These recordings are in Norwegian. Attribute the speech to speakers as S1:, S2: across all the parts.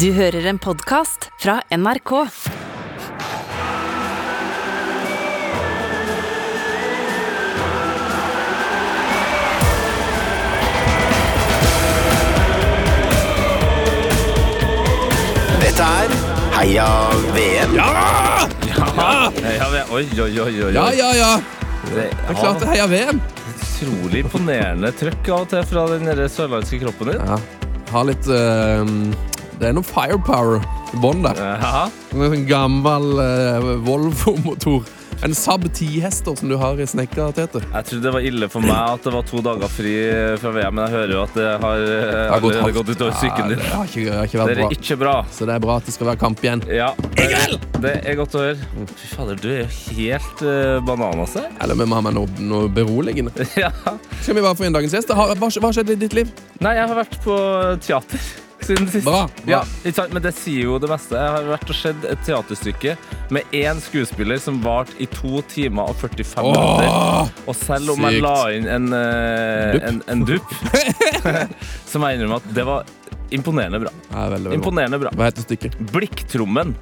S1: Du hører en podkast fra NRK.
S2: Dette er Heia VM.
S3: Ja, men- oi, oi, oi, oi.
S4: Ja, ja, ja.
S3: Det
S4: er klart det heier VM.
S3: utrolig imponerende trøkk av og til fra den der sørlandske kroppen din.
S4: Ja. Har litt eh, Det er noe firepower i bånn der.
S3: Ja,
S4: En sånn gammel eh, Volvo-motor. En Saab 10-hester som du har i snekka, Tete.
S3: jeg trodde det var ille for meg at det var to dager fri fra VM, men jeg hører jo at det har, eh,
S4: har gått
S3: gått utover psyken din.
S4: det har ikke, det har ikke
S3: Det
S4: vært
S3: er
S4: bra.
S3: ikke bra.
S4: Så det er bra at det skal være kamp igjen.
S3: Ja, det, det er godt å høre. Fy fader, du er jo helt uh, bananas her.
S4: Eller vi må ha med noe, noe beroligende.
S3: Ja.
S4: Skal vi bare få inn dagens gjest? Har- Hva hva skjedde i ditt liv?
S3: Nei, jeg har vært på teater siden sist.
S4: Bra, bra.
S3: Ja, ikke sant? Men det sier jo det meste. Jeg har vært og sett et teaterstykke med én skuespiller som varte i to timer og 45 minutter. Og selv om jeg
S4: Sykt.
S3: la inn en, eh, en, en dupp, så må jeg innrømme at det var imponerende bra.
S4: Ja, veldig, veldig bra.
S3: Imponerende bra.
S4: Hva heter stykket?
S3: Blikktrommen.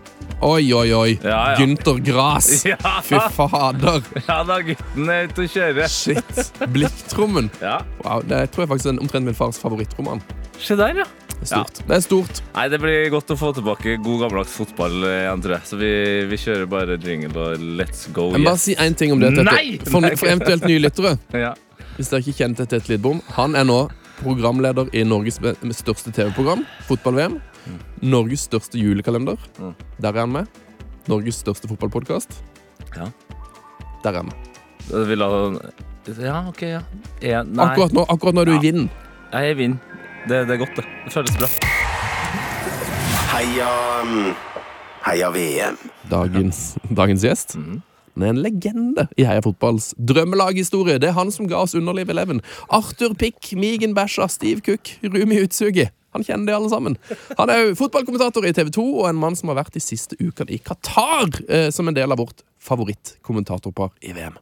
S4: Oi, oi, oi.
S3: Ja, ja.
S4: Gynter Gras.
S3: Ja.
S4: Fy fader.
S3: Ja da, gutten er ute og kjører.
S4: Shit. Blikktrommen.
S3: Ja.
S4: Wow, det tror jeg faktisk er omtrent min fars favorittroman.
S3: Se der, ja.
S4: Det er stort. Det er stort.
S3: Nei, Det blir godt å få tilbake god gammeldags fotball igjen, tror jeg. Så vi, vi kjører bare jingle og let's go.
S4: Jeg må bare
S3: yes.
S4: si én ting om det.
S3: Nei!
S4: For, for eventuelt nye lyttere.
S3: Ja.
S4: Hvis dere ikke kjente til Tete Lidbom, han er nå programleder i Norges største TV-program, fotball-VM. Norges største julekalender.
S3: Mm.
S4: Der er han med. Norges største fotballpodkast.
S3: Ja.
S4: Der er han med.
S3: Ja, OK, ja. Nei,
S4: Akkurat nå, akkurat nå er du
S3: Ja.
S4: i vinden.
S3: jeg vinner. Det, det er godt, det. Det føles bra.
S2: Heia mm, Heia VM.
S4: Dagens, dagens gjest.
S3: Mm.
S4: Han er en legende i Heia Fotballs drømmelaghistorie. Det er han som ga oss Underliv Eleven. Arthur Pick, Migen Bæsja, Steve Cook, Rumi Utsugi. Han kjenner de alle sammen. Han er jo fotballkommentator i TV 2 og en mann som har vært de siste ukene i Qatar eh, som en del av vårt favorittkommentatorpar i VM.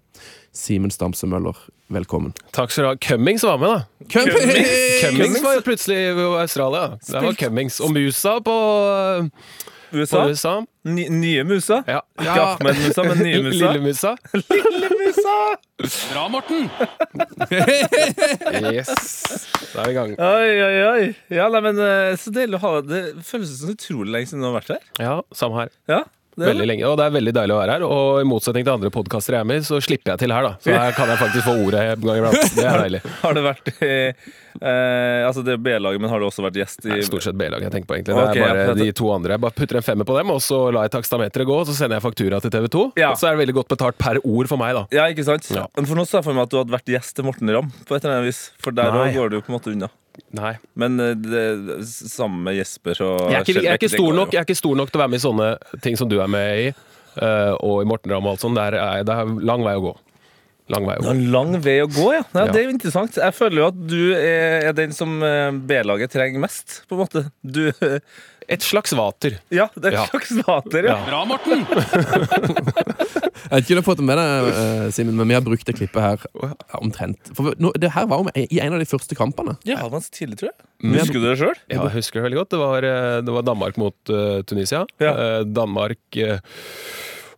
S4: Simen Stamse Møller, velkommen.
S5: Takk skal du ha. Cummings var med, da.
S4: Cummings!
S5: Cummings var plutselig i Australia. Det var Cummings. Og Musa på, på
S3: USA.
S5: USA.
S3: Ny, nye musa.
S5: Ja.
S3: Ikke Ahmed-musa, men nye musa.
S5: Lille Musa.
S6: Bra, Morten!
S5: Yes. Da er vi i gang.
S3: Oi, oi, oi. Ja, nei, men eh, Så deilig å ha Det føles som utrolig lenge siden du har vært her.
S5: Ja, samme her.
S3: Ja, det
S5: Veldig lenge. Og det er veldig deilig å være her. Og i motsetning til andre podkaster jeg er med i, så slipper jeg til her, da. Så her kan jeg faktisk få ordet en gang iblant. Det er deilig.
S3: Har det vært i eh, Altså, det er B-laget, men har du også vært gjest i
S5: er stort sett B-laget jeg tenker på, egentlig. Det
S3: er
S5: er bare
S3: ja,
S5: de to andre. Jeg bare putter en femmer på dem, og så lar jeg takstameteret gå, og så sender jeg faktura til TV 2.
S3: Ja.
S5: Og så er det veldig godt betalt per ord for meg, da.
S3: Ja, ikke sant?
S5: Ja.
S3: Men for nå ser jeg for meg at du hadde vært gjest til Morten Ramm. På et eller annet vis For der
S5: òg
S3: går du på en måte unna.
S5: Nei.
S3: Men eh, det, sammen med Jesper så
S5: Jeg er, ikke, jeg, er ikke stor nok, jeg er ikke stor nok til å være med i sånne ting som du er med i, uh, og i Morten Ramm og alt sånt. Det er, det er lang vei å gå. Lang vei å gå.
S3: lang vei å gå, ja. ja. Det er jo interessant. Jeg føler jo at du er, er den som eh, B-laget trenger mest, på en måte. Du
S5: Et slags vater.
S3: Ja, det er
S5: Ja.
S3: et slags vater, ja.
S5: Ja.
S6: Bra, Morten!
S4: Jeg vet ikke om du har fått det med deg, eh, Simen, men vi har brukt det klippet her ja, omtrent. For nå, det her var jo med i en av de første kampene.
S3: Ja, det var ganske tidlig, tror jeg.
S5: Mm.
S3: Husker du det sjøl?
S5: Ja, jeg husker det veldig godt. Det var, eh, det var Danmark mot eh, Tunisia.
S3: Ja.
S5: Eh, Danmark eh,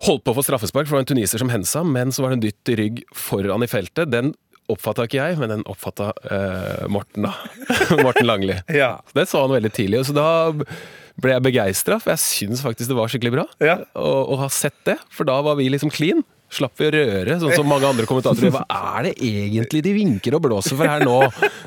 S5: holdt på å få straffespark, for det var en tuniser som hensa, men så var det en dytt i rygg foran i feltet. Den oppfatta ikke jeg, men den oppfatta eh, Morten, da. Morten Langli.
S3: Ja.
S5: Det så han veldig tidlig, så da ble jeg begeistra, for jeg syns faktisk det var skikkelig bra
S3: Ja.
S5: å, å ha sett det. For da var vi liksom clean. Slapp vi å røre, sånn som mange andre kommentatorer. Hva er det egentlig de vinker og blåser for her nå?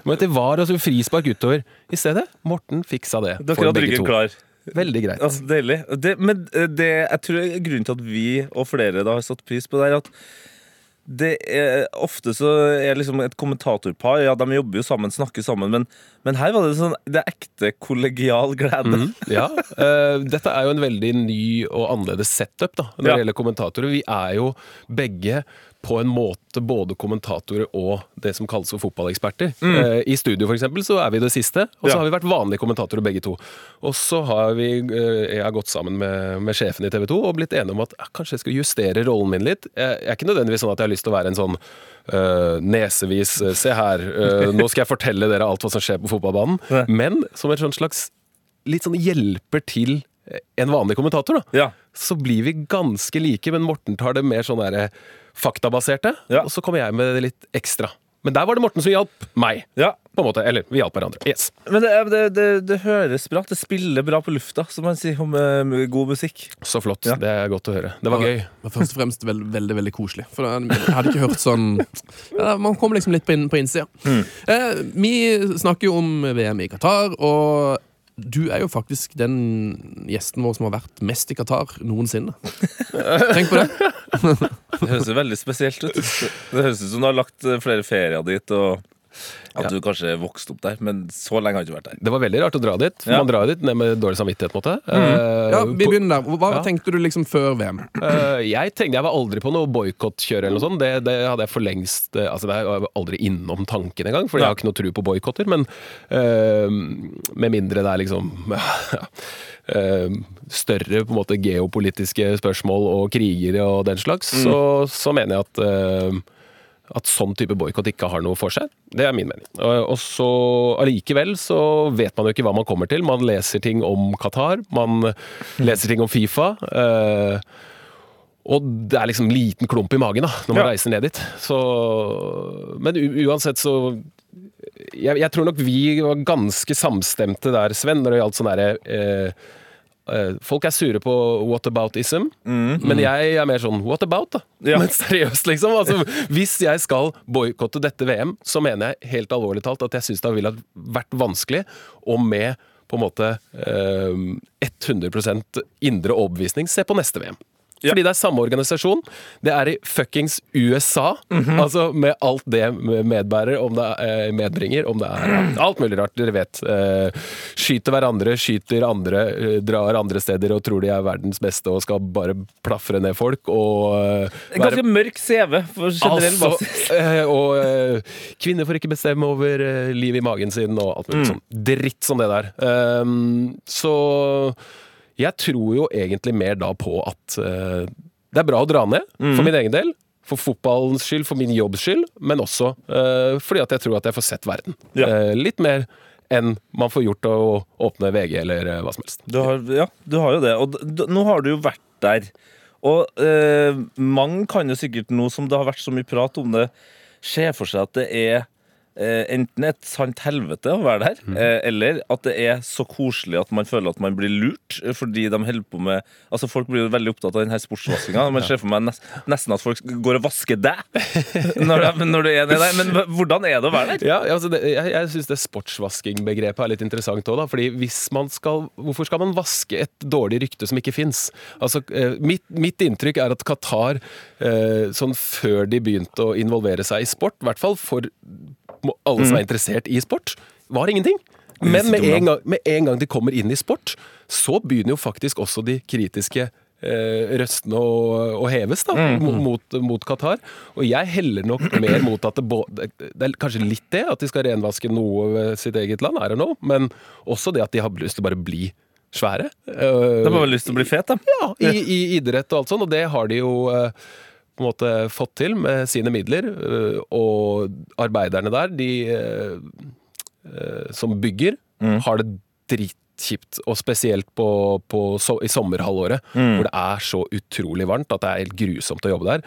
S5: Men det var altså frispark utover. I stedet, Morten fiksa det.
S3: Dere hadde
S5: begge
S3: ryggen
S5: to.
S3: klar.
S5: Veldig greit.
S3: Altså, deilig. Men eh, det, jeg tror grunnen til at vi og flere da har satt pris på det, er at det er, ofte så er liksom et kommentatorpar Ja, de jobber jo sammen, snakker sammen, men, men her var det sånn Det er ekte kollegial glede.
S5: Mm, ja, Uh, Dette er jo en veldig ny og annerledes setup da, når
S3: Ja.
S5: det gjelder kommentatorer. Vi er jo begge på en måte både kommentatorer og det som kalles for fotballeksperter. Eh, I studio for eksempel, så er vi det siste, og så
S3: Mm. Ja.
S5: har vi vært vanlige kommentatorer begge to. Og så har vi, eh, jeg har gått sammen med, med sjefen i TV 2 og blitt enige om at eh, kanskje jeg skal justere rollen min litt. Jeg, jeg er ikke nødvendigvis sånn at jeg har lyst til å være en sånn eh, nesevis eh, Se her, eh, nå skal jeg fortelle dere alt hva som skjer på fotballbanen.
S3: Ja.
S5: Men som et sånn slags litt sånn hjelper til en vanlig kommentator, da.
S3: Ja.
S5: Så blir vi ganske like, men Morten tar det mer sånn derre faktabaserte.
S3: Ja.
S5: Og så kommer jeg med det litt ekstra. Men der var det Morten som hjalp meg.
S3: ja.
S5: På en måte, Eller vi hjalp hverandre. Yes.
S3: Men det, det, det, det høres bra. Det spiller bra på lufta, som man sier om uh, god musikk.
S5: Så flott.
S3: Ja.
S5: Det er godt å høre. Det var gøy.
S4: Men først og fremst veld, veldig veldig koselig. For jeg hadde ikke hørt sånn ja, Man kom liksom litt på, inn, på innsida. Eh, vi snakker jo om VM i Qatar, og du er jo faktisk den gjesten vår som har vært mest i Qatar noensinne. Tenk på det.
S3: Det høres jo veldig spesielt ut. Det høres ut som du har lagt flere ferier dit, og at
S5: Ja.
S3: du kanskje vokste opp der. Men så lenge har du ikke vært der.
S5: Det var veldig rart å dra dit. For
S3: Ja.
S5: Man drar dit ned med dårlig samvittighet. måte. Eh,
S4: Ja, Vi begynner der. Hva
S5: Ja.
S4: tenkte du liksom før VM?
S5: Eh, jeg tenkte jeg var aldri på noe boikottkjør eller noe sånt. Det, det hadde jeg for lengst eh, Altså, det var aldri innom tanken engang, for jeg har ikke noe tro på boikotter. Men uh, med mindre det er liksom eh, større på en måte geopolitiske spørsmål og kriger og den slags, så, så mener jeg at at sånn type boikott ikke har noe for seg. Det er min mening. Og så allikevel så vet man jo ikke hva man kommer til. Man leser ting om Qatar, man leser ting om Fifa. eh, og det er liksom liten klump i magen da, når man
S3: Ja.
S5: reiser ned dit. Så, men uansett så jeg, jeg tror nok vi var ganske samstemte der, Sven, når det gjaldt sånn derre eh, Folk er sure på whataboutism, men jeg er mer sånn what about, da?
S3: Ja.
S5: Men seriøst, liksom. Altså, hvis jeg skal boikotte dette VM, så mener jeg helt alvorlig talt at jeg syns det ville vært vanskelig, og med på en måte eh, 100% indre overbevisning, se på neste VM. Fordi det er samme organisasjon. Det er i fuckings USA. Altså med alt det medbærer, om det er eh, medbringer, om det er alt mulig rart. Dere vet. Eh, skyter hverandre, skyter andre, eh, drar andre steder og tror de er verdens beste og skal bare plafre ned folk og
S3: En ganske mørk CV for generell
S5: Altså,
S3: basis.
S5: og kvinner får ikke bestemme over livet i magen sin og alt mulig sånn dritt som det der. Um, så jeg tror jo egentlig mer da på at uh, det er bra å dra ned, for min egen del. For fotballens skyld, for min jobbs skyld, men også uh, fordi at jeg tror at jeg får sett verden.
S3: Ja.
S5: Uh, litt mer enn man får gjort å åpne VG eller hva som helst.
S3: Du har, ja, du har jo det. Og nå har du jo vært der. Og mange kan jo sikkert nå som det har vært så mye prat om det, se for seg at det er enten et sant helvete å være der, eh, eller at det er så koselig at man føler at man blir lurt, eh, fordi de holder på med Altså Folk blir jo veldig opptatt av denne sportsvaskinga. Man ser for meg nes nesten at folk går og vasker deg når, de, når du er nede der. Men hvordan er det å være der?
S5: Ja, altså det, jeg, jeg syns det sportsvasking-begrepet er litt interessant òg, da. Fordi hvis man skal Hvorfor skal man vaske et dårlig rykte som ikke fins? Altså, eh, mitt, mitt inntrykk er at Qatar, eh, sånn før de begynte å involvere seg i sport, i hvert fall for alle som er interessert i sport, var ingenting. Men med en, gang, med en gang de kommer inn i sport, så begynner jo faktisk også de kritiske eh, røstene å, å heves da, mo- mot, mot Qatar. Og jeg heller nok mer mot at det, både, det er kanskje litt det, at de skal renvaske noe ved sitt eget land, I don't know, men også det at de har lyst til å bare bli svære. Eh,
S3: De har vel lyst til å bli fet, da.
S5: ja, i, i idrett og alt sånt, og det har de jo eh, på en måte fått til med sine midler. eh, Og arbeiderne der, de eh, eh, som bygger, har det dritkjipt. Og spesielt på, på, i sommerhalvåret, hvor det er så utrolig varmt at det er helt grusomt å jobbe der.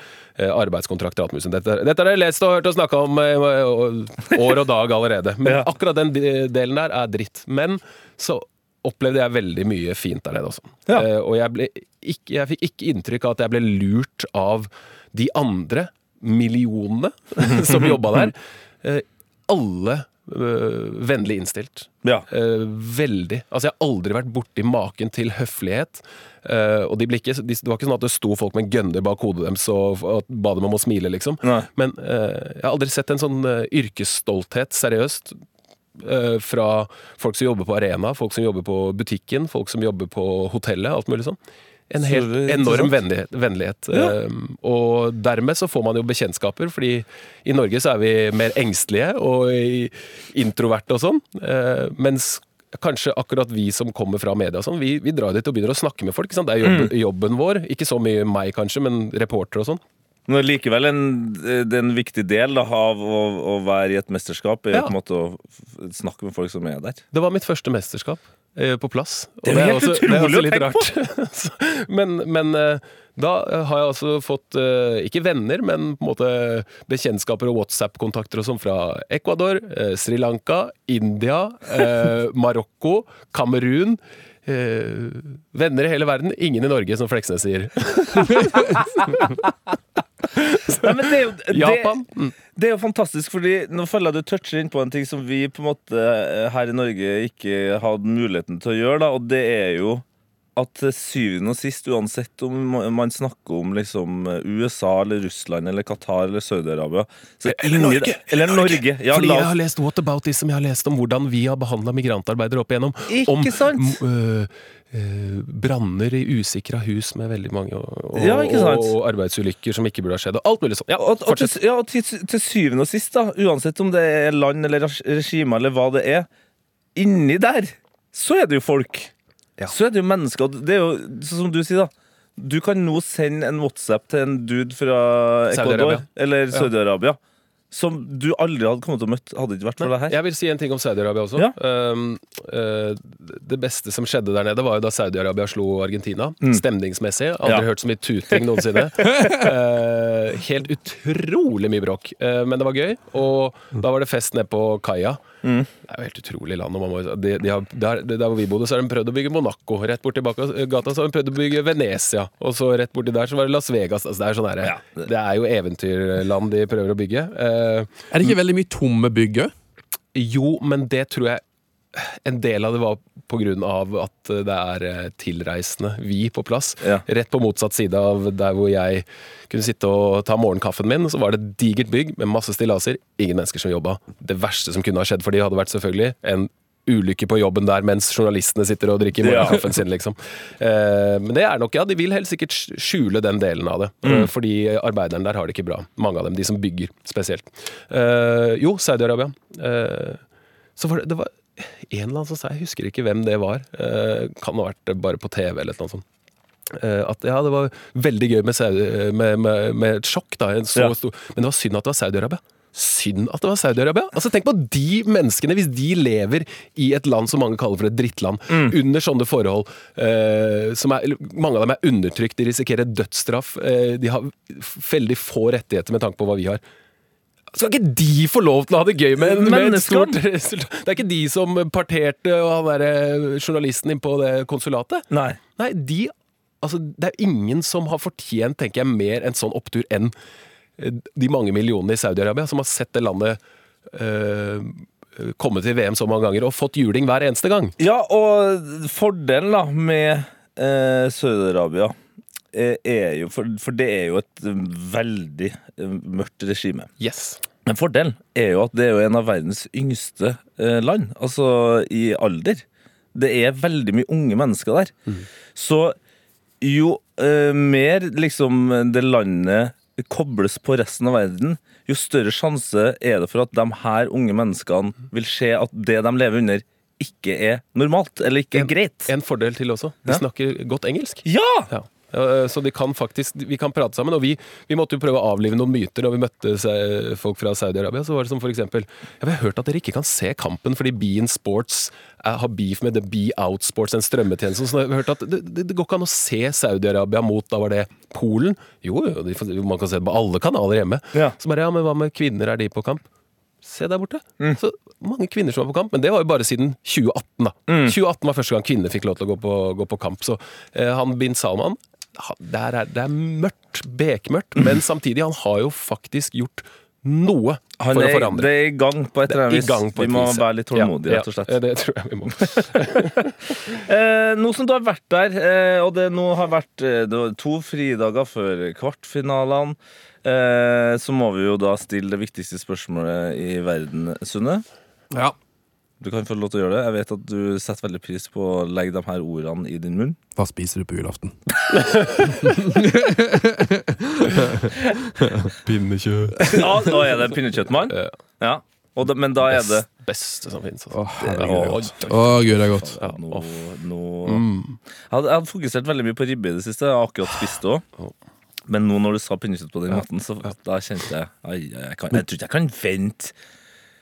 S5: Arbeidskontrakter og alt mulig. Dette, dette har jeg lest og hørt og snakka om år og dag allerede. Men akkurat den delen der er dritt. Men så opplevde jeg veldig mye fint der nede også.
S3: Ja.
S5: Eh, og jeg, ikke, jeg fikk ikke inntrykk av at jeg ble lurt av de andre millionene som jobba der. Eh, alle eh, vennlig innstilt.
S3: Ja.
S5: Eh, veldig. Altså, jeg har aldri vært borti maken til høflighet. Eh, og de ble ikke, de, det var ikke sånn at det sto folk med gønner bak hodet deres og, og ba dem om å smile, liksom.
S3: Nei.
S5: Men jeg har aldri sett en sånn yrkesstolthet, seriøst, fra folk som jobber på arena, folk som jobber på butikken, folk som jobber på hotellet, alt mulig sånn. En helt enorm vennlighet. vennlighet.
S3: Ja.
S5: Eh, og dermed så får man jo bekjentskaper, fordi i Norge så er vi mer engstelige og introverte og sånn. eh, mens kanskje akkurat vi som kommer fra media sånn, vi, vi drar dit og begynner å snakke med folk. Det er
S3: Mm.
S5: jobben, jobben vår. Ikke så mye meg, kanskje, men reportere og sånn.
S3: Men likevel en, det er en viktig del da, av å, å være i et mesterskap er
S5: Ja.
S3: på en måte å snakke med folk som er der.
S5: Det var mitt første mesterskap. eh, på plass. Og
S3: Det er helt
S5: er
S3: utrolig å tenke
S5: på! Men men eh, da har jeg altså fått, eh, ikke venner, men på en måte bekjentskaper og WhatsApp-kontakter og sånn fra Ecuador, eh, Sri Lanka, India, eh, Marokko, Kamerun. Eh, venner i hele verden, ingen i Norge, som Fleksnes sier.
S3: Nei, men det er jo, det,
S5: Japan. Mm.
S3: Det er jo fantastisk, fordi nå føler jeg du toucher inn på en ting som vi på en måte eh, her i Norge ikke hadde muligheten til å gjøre, da, og det er jo at til syvende og sist, uansett om man snakker om liksom USA eller Russland eller Qatar eller Saudi-Arabia så
S5: Eller Norge,
S3: Eller Norge. Ja,
S5: Fordi
S3: la
S5: jeg har lest What About This, som jeg har lest om hvordan vi har behandla migrantarbeidere opp igjennom.
S3: Ikke
S5: om
S3: sant?
S5: m- øh, branner i usikra hus med veldig mange og, og,
S3: Ja,
S5: og arbeidsulykker som ikke burde ha skjedd. Og alt mulig sånn. Ja,
S3: og, og, til, ja, til, til syvende og sist, da, uansett om det er land eller regime eller hva det er, inni der så er det jo folk. Så er det jo mennesker. Det er jo sånn som du sier, da. Du kan nå sende en WhatsApp til en dude fra Ecuador eller Saudi-Arabia som du aldri hadde kommet til å møte hadde det ikke vært for det her.
S5: Jeg vil si en ting om Saudi-Arabia også.
S3: Ja.
S5: Um, uh, det beste som skjedde der nede, var jo da Saudi-Arabia slo Argentina. Stemningsmessig. Aldri
S3: Mm. Ja.
S5: hørt så mye tuting noensinne. Uh, helt utrolig mye bråk. Uh, men det var gøy. Og da var det fest nede på kaia.
S3: Mm.
S5: Det er jo helt utrolig land. og Man må, de, de har, der, der hvor vi bodde, så har de prøvd å bygge Monaco. Rett borti bak gata så har de prøvd å bygge Venezia. Og så rett borti der så var det Las Vegas. Altså, det, er sånn her, det er jo eventyrland de prøver å bygge. Uh,
S4: Er det ikke veldig mye tomme bygg òg?
S5: jo, men det tror jeg en del av det var av at det er eh, tilreisende, vi på plass.
S3: Ja.
S5: Rett på motsatt side av der hvor jeg kunne sitte og ta morgenkaffen min, så var det et digert bygg med masse stillaser. Ingen mennesker som jobba. Det verste som kunne ha skjedd for de hadde vært selvfølgelig en ulykke på jobben der mens journalistene sitter og drikker morgenkaffen sin, liksom. Eh, men det er nok, ja, de vil helt sikkert skjule den delen av det. Mm. fordi arbeiderne der har det ikke bra. Mange av dem. De som bygger, spesielt. Eh, jo, Saudi-Arabia. Eh, så var det, det var en eller annen som sa, jeg husker ikke hvem det var, eh, kan ha vært bare på TV eller noe sånt. Eh, at ja, det var veldig gøy med, med, med, med et sjokk, da. En så
S3: Ja.
S5: stor, men det var synd at det var Saudi-Arabia. Synd at det var Saudi-Arabia! Altså Tenk på de menneskene, hvis de lever i et land som mange kaller for et drittland, under sånne forhold. Eh, som er, mange av dem er undertrykt, de risikerer dødsstraff. Eh, de har veldig få rettigheter med tanke på hva vi har. Skal ikke de få lov til å ha det gøy med, med et stort resultat? Det er ikke de som parterte og han derre journalisten inn på det konsulatet.
S3: Nei.
S5: Nei, de Altså, det er ingen som har fortjent, tenker jeg, mer en sånn opptur enn eh, de mange millionene i Saudi-Arabia som har sett det landet øh, komme til VM så mange ganger og fått juling hver eneste gang.
S3: Ja, og fordelen da med eh, Saudi-Arabia er jo for, for det er jo et eh, veldig eh, mørkt regime.
S5: Yes.
S3: Men fordelen er jo at det er jo en av verdens yngste eh, land, altså i alder. Det er veldig mye unge mennesker der. Så jo eh, mer liksom det landet kobles på resten av verden, jo større sjanse er det for at de her unge menneskene vil se at det de lever under, ikke er normalt, eller ikke er greit.
S5: En fordel til også. De
S3: Ja.
S5: snakker godt engelsk.
S3: Ja!
S5: Ja. Eh, Så de kan faktisk, vi kan prate sammen. Og vi, vi måtte jo prøve å avlive noen myter når vi møtte folk fra Saudi-Arabia. Så var det som for eksempel Vi har hørt at dere ikke kan se kampen fordi Bean Sports eh, har beef med The Be Out Sports, en strømmetjeneste. Så jeg har hørt at det, det, det går ikke an å se Saudi-Arabia mot da var det Polen. Jo, jo, man kan se det på alle kanaler hjemme.
S3: Ja.
S5: Så bare ja, men hva med kvinner, er de på kamp? Se der borte. Så mange kvinner som var på kamp, men det var jo bare siden 2018. da 2018 var første gang kvinner fikk lov til å gå på, gå på kamp. Så eh, han bin Salman der er, Det er mørkt, bekmørkt, men samtidig, han har jo faktisk gjort noe
S3: Han
S5: for å
S3: er,
S5: forandre.
S3: det er i gang på et eller annet vis. Vi må
S5: vis,
S3: være litt tålmodige,
S5: Ja,
S3: rett og slett.
S5: Ja, det tror jeg vi må.
S3: Eh, nå som du har vært der, eh, og det nå har vært eh, det var to fridager før kvartfinalene, eh, så må vi jo da stille det viktigste spørsmålet i verden, Sunne.
S4: Ja.
S3: Du kan få lov til å gjøre det. Jeg vet at du setter veldig pris på å legge de her ordene i din munn.
S4: Hva spiser du på julaften?
S5: Pinnekjøtt.
S3: Ja, da er det pinnekjøttmann.
S5: Ja.
S3: Ja. Og da, men da er det
S5: Beste som finnes. Altså.
S4: det er godt. Å, gud, det er godt.
S5: Ja,
S3: nå, nå.
S5: Mm.
S3: Jeg, hadde, jeg hadde fokusert veldig mye på ribbe i det siste. Jeg har akkurat spist det òg. Men nå når du sa pinnekjøtt på den måten, så da kjente jeg ai, jeg, kan, jeg tror ikke jeg kan vente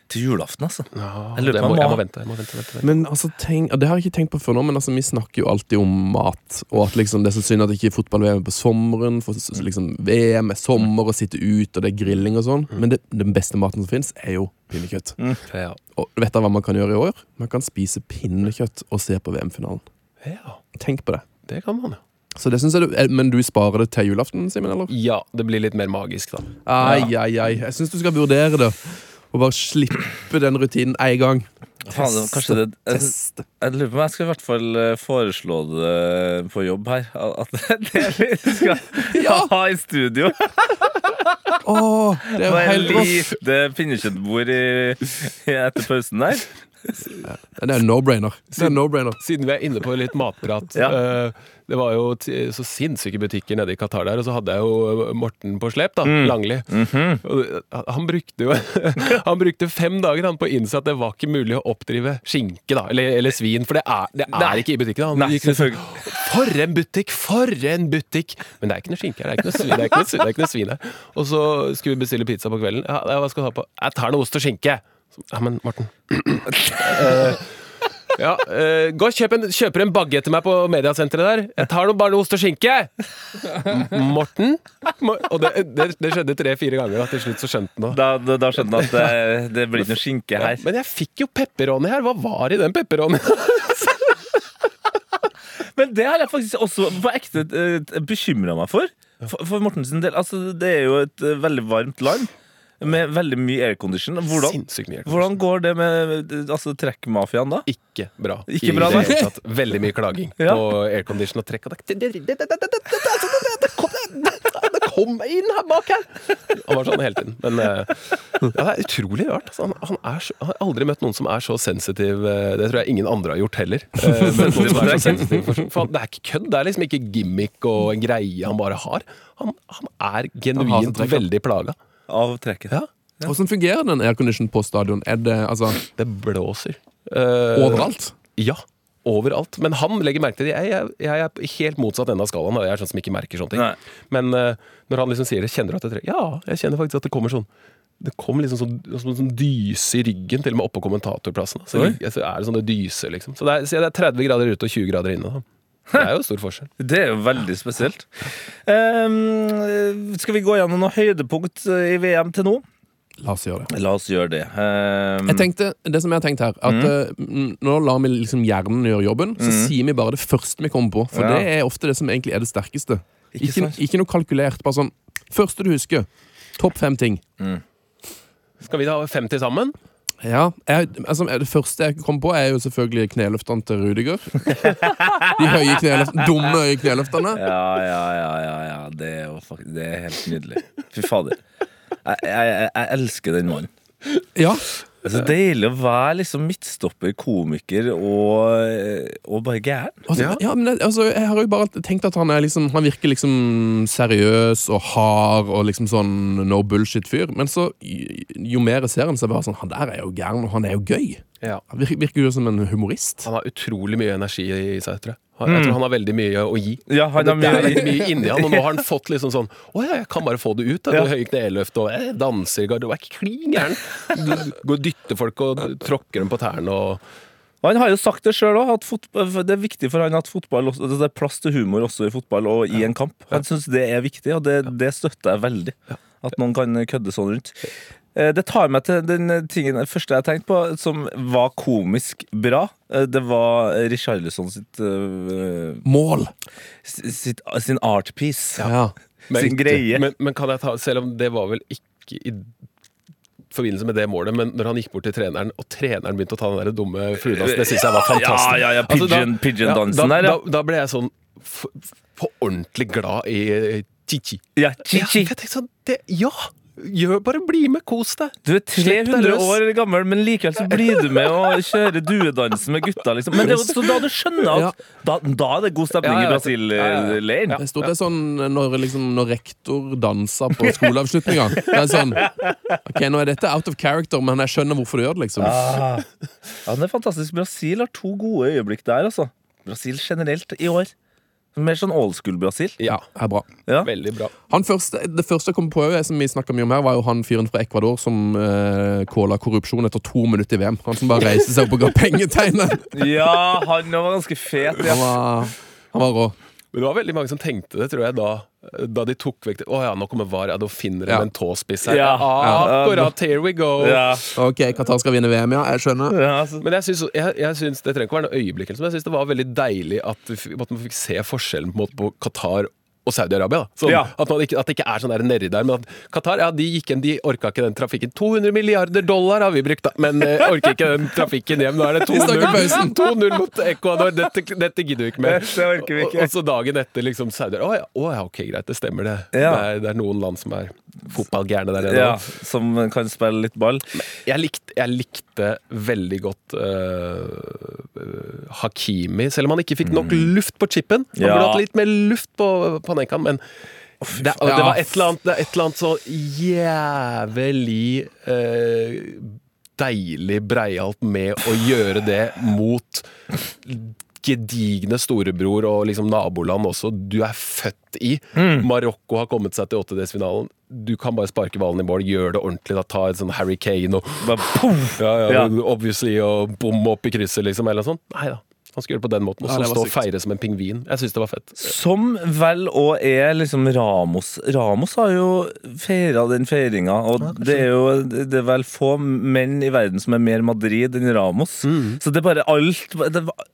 S3: til julaften, altså.
S5: Ja,
S3: Jeg
S5: må, jeg
S3: må-
S5: vente. Jeg må vente, vente, vente.
S4: Men altså, tenk, Det har jeg ikke tenkt på før nå, men altså, vi snakker jo alltid om mat. Og at liksom, det er så synd at ikke fotball-VM er på sommeren. For liksom, VM er sommer og sitte ut, og det er grilling og sånn. Men det, den beste maten som fins, er jo pinnekjøtt.
S5: Ja.
S4: Og vet dere hva man kan gjøre i år? Man kan spise pinnekjøtt og se på VM-finalen.
S5: ja,
S4: Tenk på det.
S5: det kan man, ja.
S4: Så det synes jeg du, eh, Men du sparer det til julaften, Simen? eller?
S5: Ja, det blir litt mer magisk, da.
S4: Ai, ai, ai. Jeg syns du skal vurdere det. Og bare slippe den rutinen én gang.
S3: Teste, det- det jeg,
S4: Teste.
S3: jeg lurer på om jeg skal i hvert fall eh, foreslå det på jobb her. At det er det vi skal ha i studio.
S4: Åh, det er jo helt rått.
S3: lite pinnekjøttbord etter pausen der.
S4: Det er no-brainer. Det er no-brainer.
S5: Siden vi er inne på litt matprat
S3: Ja.
S5: eh, Det var jo så sinnssyke butikker nede i Qatar der, og så hadde jeg jo Morten på slep, da. Langli. Mm -hmm. han brukte jo Han brukte fem dager han, på å innse at det var ikke mulig å oppdrive skinke, da. Eller, eller svin, for det er, det er ikke i butikken. Han
S3: Nei,
S5: gikk liksom, For en butikk! For en butikk! Men det er ikke noe skinke her. Det er ikke noe svin, det er ikke noe, det er ikke noe svin her. Og så skulle vi bestille pizza på kvelden. Ja, hva skal du ha på? Jeg tar noe ost og skinke. Så, Ja, men Morten uh, ja, uh, Gå og kjøp en, kjøper en bagge til meg på mediasenteret der. Jeg tar noe, bare noe ost og skinke! M Morten? Og det, det, det skjedde tre-fire ganger, og til slutt så skjønte han det.
S3: Da, da, da skjønner jeg at det, det blir ikke noe skinke her.
S5: Men jeg fikk jo pepperoni her. Hva var i den pepperoni?
S3: Men det har jeg faktisk også på ekte bekymra meg for. For, for Mortens del. Altså, det er jo et eh, veldig varmt land med veldig mye aircondition. Hvordan,
S5: Sinnssykt mye.
S3: hvordan går det med altså, trekkmafiaen, da?
S5: Ikke bra.
S3: Ikke
S5: I
S3: bra,
S5: det hele tatt. Veldig mye klaging
S3: Ja.
S5: på aircondition og trekk. Og det, det, det, det, det, det, det, det, altså, det, det, kom, det, det kom inn her bak her! Han var sånn hele tiden. Men eh, ja, det er utrolig rart. Altså, han, han, er så, han har aldri møtt noen som er så sensitiv. eh, Det tror jeg ingen andre har gjort heller. Eh, men noen som er så sensitiv for, for han, Det er ikke kødd. Det er liksom ikke gimmick og en greie han bare har. Han, han er
S4: Han har
S5: genuint
S4: trekk, han.
S5: veldig plaga.
S3: Av trekket.
S5: Ja.
S4: Hvordan fungerer den aircondition på stadion? Er det altså
S5: Det blåser. Eh,
S4: overalt?
S5: Ja. Overalt. Men han legger merke til det. Jeg, jeg, jeg er helt motsatt ende av skalaen. da. Jeg er sånn som ikke merker sånne ting.
S3: Nei.
S5: Men eh, når han liksom sier det, kjenner du at det trekker? Ja, jeg kjenner faktisk at det kommer sånn Det kom liksom sånn, sånn, sånn dyse i ryggen, til og med oppå kommentatorplassen. Så,
S3: Oi.
S5: så er det sånne dyser, liksom. Så det er, så det er 30 grader ute og 20 grader inne. Da. Det er jo stor forskjell.
S3: Det er jo veldig spesielt. Um, skal vi gå gjennom noen høydepunkt i VM til nå?
S4: La oss gjøre det.
S3: La oss gjøre det. Um...
S4: Jeg tenkte, det som jeg har tenkt her At mm. uh, Nå lar vi liksom hjernen gjøre jobben, så sier vi bare det første vi kommer på. For
S3: Ja.
S4: det er ofte det som egentlig er det sterkeste.
S3: Ikke
S4: Ikke, ikke noe kalkulert. Bare sånn Første du husker. Topp fem ting.
S5: Skal vi da ha fem til sammen?
S4: Ja, jeg, altså, Det første jeg kom på, er jo selvfølgelig kneløftene til Rudiger. De høye kneløftene, dumme høye kneløftene.
S3: ja, ja, ja, ja, ja. Det er jo faktisk Det er helt nydelig. Fy fader. Jeg, jeg, jeg, elsker den mannen.
S4: Ja,
S3: så deilig å være liksom midtstopper, komiker og, og bare gæren.
S4: altså, ja. men altså, Jeg har jo bare tenkt at han er liksom Han virker liksom seriøs og hard og liksom sånn no bullshit-fyr. Men så, jo mer jeg ser han, så er det bare sånn Han der er jo gæren, og han er jo gøy.
S5: Ja.
S4: Han virker, virker jo som en humorist.
S5: Han har utrolig mye energi i seg, tror jeg. Jeg tror han har veldig mye å gi.
S3: Ja, han
S5: har
S3: har
S5: det er
S3: mye-
S5: veldig mye inni han, og nå har han fått liksom sånn Å ja, jeg kan bare få det ut. Da.
S3: Ja.
S5: Du høye kneløft og eh, danser i garderoben. Er ikke klin gæren. Går og dytter folk og tråkker dem på tærne og
S3: Han har jo sagt det sjøl òg, at det er viktig for han at fotball også, det er plass til humor også i fotball og i en kamp. Han syns det er viktig, og det, det støtter jeg veldig. At noen kan kødde sånn rundt. Eh, Det tar meg til den tingen det første jeg tenkte på, som var komisk bra. Eh, Det var Richarlison sitt, uh,
S4: Mål!
S3: sitt sin art piece.
S4: Ja.
S3: Sin greie.
S5: Men, men kan jeg ta Selv om det var vel ikke i forbindelse med det målet, men når han gikk bort til treneren, og treneren begynte å ta den der dumme fluedansen, det syns jeg var fantastisk.
S3: Ja, ja, ja,
S5: Altså, da-
S3: pigeon-
S5: ja, da,
S3: der, ja.
S5: Da, da ble jeg sånn på ordentlig glad i Chichi.
S3: Ja,
S5: Ja,
S3: Chichi.
S5: jeg tenkte sånn det, Ja! Gjør, bare bli med, kos deg.
S3: Du er 300 år gammel, men likevel så blir du med og kjører duedansen med gutta. Liksom. Men det er jo da du skjønner at
S4: Ja.
S3: da, da er det god stemning
S5: Ja,
S3: i.
S5: Ja.
S3: Brasil-leiren.
S4: Det stod det sånn når, liksom, når rektor dansa på skoleavslutninga. Det er sånn Ok, nå er dette out of character, men jeg skjønner hvorfor du gjør det, liksom.
S3: Ah. Ja, det er fantastisk. Brasil har to gode øyeblikk der, altså. Brasil generelt i år. Mer sånn old school Brasil.
S5: Ja,
S4: er bra.
S3: Ja.
S5: veldig bra.
S4: Han første, det første jeg kom på, som vi snakket mye om her, var jo han fyren fra Ecuador som kåla korrupsjon etter to minutter i VM. Han som bare reiste seg opp og ga pengetegnet.
S3: Ja, han var ganske fet.
S4: Han
S3: Ja.
S4: var, han var rå.
S5: Men det var veldig mange som tenkte det, tror jeg, da, da de tok vekk det. Å ja, nå kommer VAR, ja, da finner de
S4: Ja.
S5: en tåspiss her.
S3: Ja.
S5: Akkurat, here we go.
S3: Ja.
S4: Ok, Qatar skal vinne VM, ja. Jeg skjønner.
S3: Ja, altså.
S5: Men jeg syns, jeg, jeg syns Det trenger ikke å være noe øyeblikk, men jeg syns det var veldig deilig at, vi at vi fikk se forskjellen på, på Qatar og Saudi-Arabia. Sånn,
S3: Ja.
S5: at, at det ikke er sånn der nedi der. Men at Qatar ja, de gikk inn, de orka ikke den trafikken. 200 milliarder dollar har vi brukt, da, men eh, orker ikke den trafikken hjem. Nå er det 2-0 mot Ecuador. Dette, dette gidder vi ikke mer.
S3: Dette orker vi ikke.
S5: Og, og så dagen etter liksom Saudi-Arabia. Å ja, å ja, ok, greit, det stemmer det.
S3: Ja.
S5: Det, er, det er noen land som er fotballgærne der nede.
S3: ja, som kan spille litt ball.
S5: Jeg likte, jeg likte veldig godt øh, Hakimi, selv om han ikke fikk nok luft på chipen. Han
S3: Ja.
S5: burde hatt litt mer luft på Panenkaen, men det, det var et eller annet, det et eller annet så jævlig uh, deilig breialt med å gjøre det mot gedigne storebror og liksom naboland også du er født i. Marokko har kommet seg til åttedelsfinalen. Du kan bare sparke ballen i mål, gjør det ordentlig. Da, ta en sånn Harry Kane og
S3: poff!
S5: ja, ja,
S3: Ja.
S5: obviously og bom opp i krysset, liksom, eller noe sånt. Nei da. Han skulle gjøre det på den måten, og så stå og feire som en pingvin. Jeg syns det var fett.
S3: Som vel òg er liksom Ramos. Ramos har jo feira den feiringa, og det er jo det er vel få menn i verden som er mer Madrid enn Ramos. Så det er bare alt det var,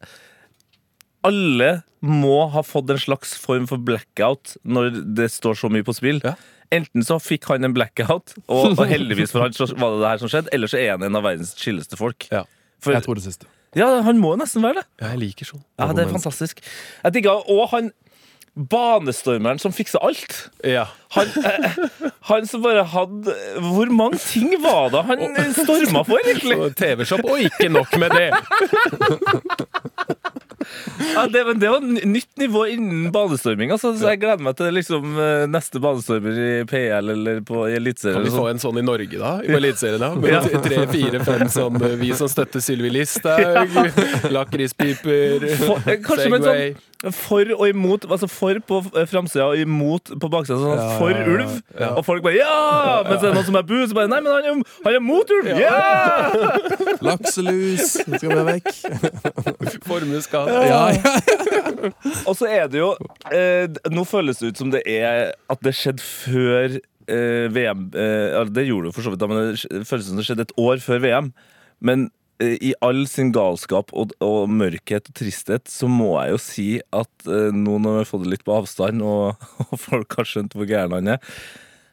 S3: Alle må ha fått en slags form for blackout når det står så mye på spill.
S5: Ja.
S3: Enten så fikk han en blackout, og, og heldigvis for han så var det det her som skjedde, eller så er han en av verdens chilleste folk.
S5: Ja.
S3: For,
S4: Jeg tror det siste.
S3: ja, han må nesten være det.
S5: Ja, jeg liker sånn.
S3: Ja, det er fantastisk. Jeg digga òg han banestormeren som fiksa alt.
S5: Ja.
S3: Han, eh, han som bare hadde Hvor mange ting var det han storma for, egentlig?
S5: TV-shop, og ikke nok med det!
S3: Ja, det, men det var nytt nivå innen banestorming. Altså, så jeg gleder meg til liksom, eh, neste banestormer i PL eller på Eliteserien.
S5: Kan vi få
S3: sånn.
S5: en sånn i Norge, da? I Eliteserien, da? Med tre, fire, fem sånn eh, Vi som støtter Sylvi Listhaug, lakrispiper,
S3: eh, med
S5: Segway.
S3: sånn for og imot. Altså for på eh, framsida og imot på baksida. Sånn ja, for ulv. Og folk bare ja! Mens det er noen som er bu, så bare nei, men han er, han er mot ulv! Ja!
S4: Lakselus nå skal vi vekk.
S5: Formuesskatt.
S4: Ja, ja.
S3: Og så er det jo eh, Nå føles det ut som det er at det skjedde før eh, VM. Eh, det gjorde det for så vidt, da, men det føles som det skjedde et år før VM. Men i all sin galskap og, og mørkhet og tristhet, så må jeg jo si at eh, nå når vi har fått det litt på avstand, og, og folk har skjønt hvor gæren han er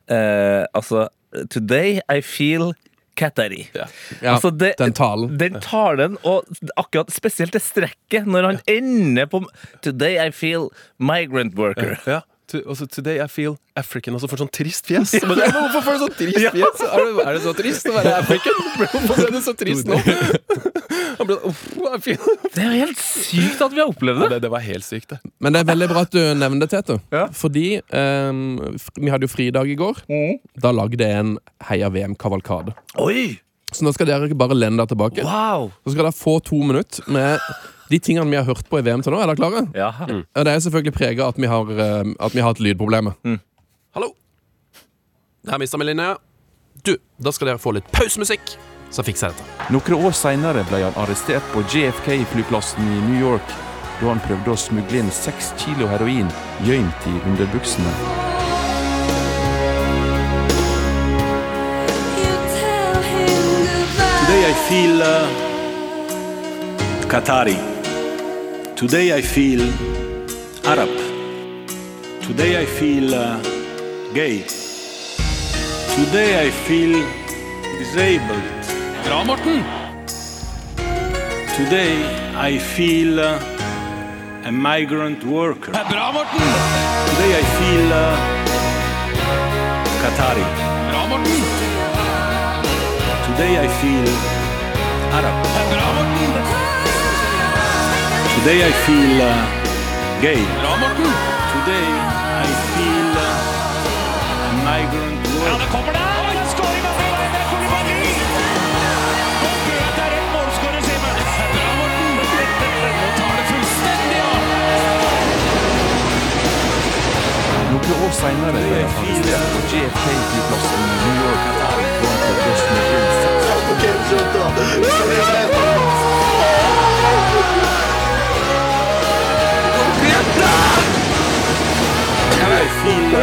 S3: eh, Altså, today I feel Kateri.
S5: Ja.
S4: Ja,
S3: Altså, det-
S4: den talen.
S3: Den talen, og akkurat spesielt det strekket, når han ender på Today I feel migrant worker.
S5: Ja. To, også today I feel African. Og så får du sånn trist fjes. Men, ja, men hvorfor får du sånn trist fjes? Er det, er det så trist å være African? Hvorfor er du så trist nå? Han ble, uff,
S3: Det er helt sykt at vi har opplevd
S5: Ja,
S3: det.
S5: det, det var helt sykt, det.
S4: Men det er veldig bra at du nevner det, Tete.
S3: Ja.
S4: Fordi um, vi hadde jo fridag i går. Da lagde jeg en Heia VM-kavalkade.
S3: Oi!
S4: Så nå skal dere ikke bare lene dere tilbake.
S3: Wow!
S4: Så skal dere få to minutter med de tingene vi har hørt på i VM til nå. Er dere klare?
S3: Ja.
S4: Mm. Det er selvfølgelig prega at, vi har, eh, at vi har hatt lydproblemer. Hallo? Her mista vi linja. Du, da skal dere få litt pausemusikk, så fikser jeg dette.
S6: Noen år senere ble han arrestert på JFK-flyplassen i New York da han prøvde å smugle inn seks kilo heroin gjemt i underbuksene.
S7: Today I feel uh, Qatari. Today I feel Arab. Today I feel uh, gay. Today I feel disabled.
S8: Bra, Morten!
S7: Today I feel uh, a migrant worker.
S8: Bra, Morten!
S7: Today I feel uh, Qatari.
S8: Bra, Morten!
S7: Today I feel Arab.
S8: Bra, Morten!
S7: Today I feel uh, gay.
S8: Bra, Morten!
S7: Today I feel uh, migrant migrant
S8: Ja, det kommer der! Og en skåring av Fredrik! Det er Koulibaly! Og Bøt er en målskårer, Simen. Bra, Morten! Nå tar det fullstendig av!
S6: år senere ble han arrestert på JFK-flyplassen i New York
S7: feel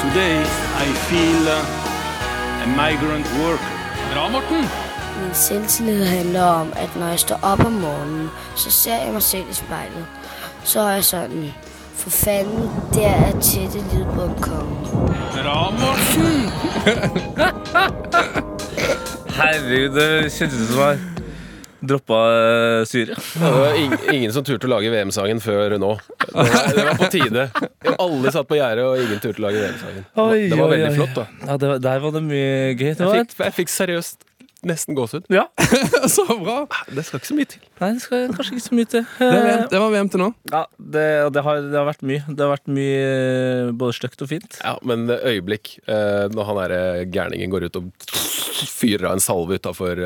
S7: Today I feel a migrant worker.
S5: Bra, Morten!
S9: Min selvtillid handler om, at når jeg står op om morgenen, så ser jeg mig selv i spejlet. Så er jeg sådan, for fanden, der er tætte lydbånd kommet.
S5: Bra, Morten!
S3: Herregud, det kjentes ut som jeg droppa eh, syre.
S5: Det var ing- ingen som turte å lage VM-sangen før nå. Det var, det var på tide. Alle satt på gjerdet, og ingen turte å lage VM-sangen. Det var- Det var veldig flott, da.
S3: Ja, det, var- der var det mye gøy. Det var,
S5: Jeg fikk, jeg fikk seriøst nesten gåsehud.
S3: ja.
S4: Så bra!
S5: Det skal ikke så mye til.
S3: Nei, det skal kanskje ikke så mye til.
S4: Det, VM, det var VM til nå.
S3: Ja, det, det, har, det har vært mye. Det har vært mye eh, både stygt og fint.
S5: Ja, men øyeblikk eh, når han derre eh, gærningen går ut og fyrer av en salve utafor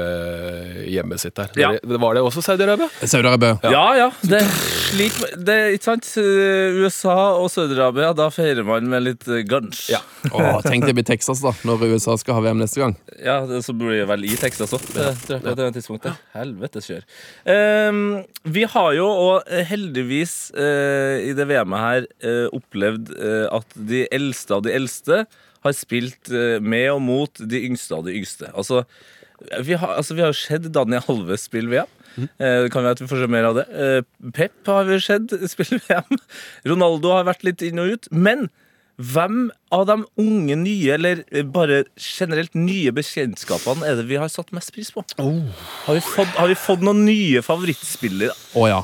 S5: hjemmet sitt der.
S3: Ja.
S5: Det, var det også Saudi-Arabia?
S4: Saudi-Arabia.
S3: Ja, ja. Det er slik det, Ikke sant? Eh, USA og Saudi-Arabia, da feirer man med litt eh, guns.
S5: Ja.
S4: Åh, tenk det blir Texas, da, når USA skal ha VM neste gang.
S3: Ja, det, så blir det vel i Texas òg, tror jeg, på det tidspunktet. Helvetes kjør. Um, vi har jo, og heldigvis uh, i det VM-et her, uh, opplevd uh, at de eldste av de eldste har spilt med og mot de yngste av de yngste. Altså, vi har, altså, vi har jo sett Daniel Halve spille VM. Mm. Det kan være at vi får se mer av det. Pep har vi sett spille VM. Ronaldo har vært litt inn og ut. Men hvem av de unge nye, eller eh, bare generelt nye bekjentskapene, er det vi har satt mest pris på? Har, vi fått, har vi fått noen nye favorittspillere?
S4: Å ja.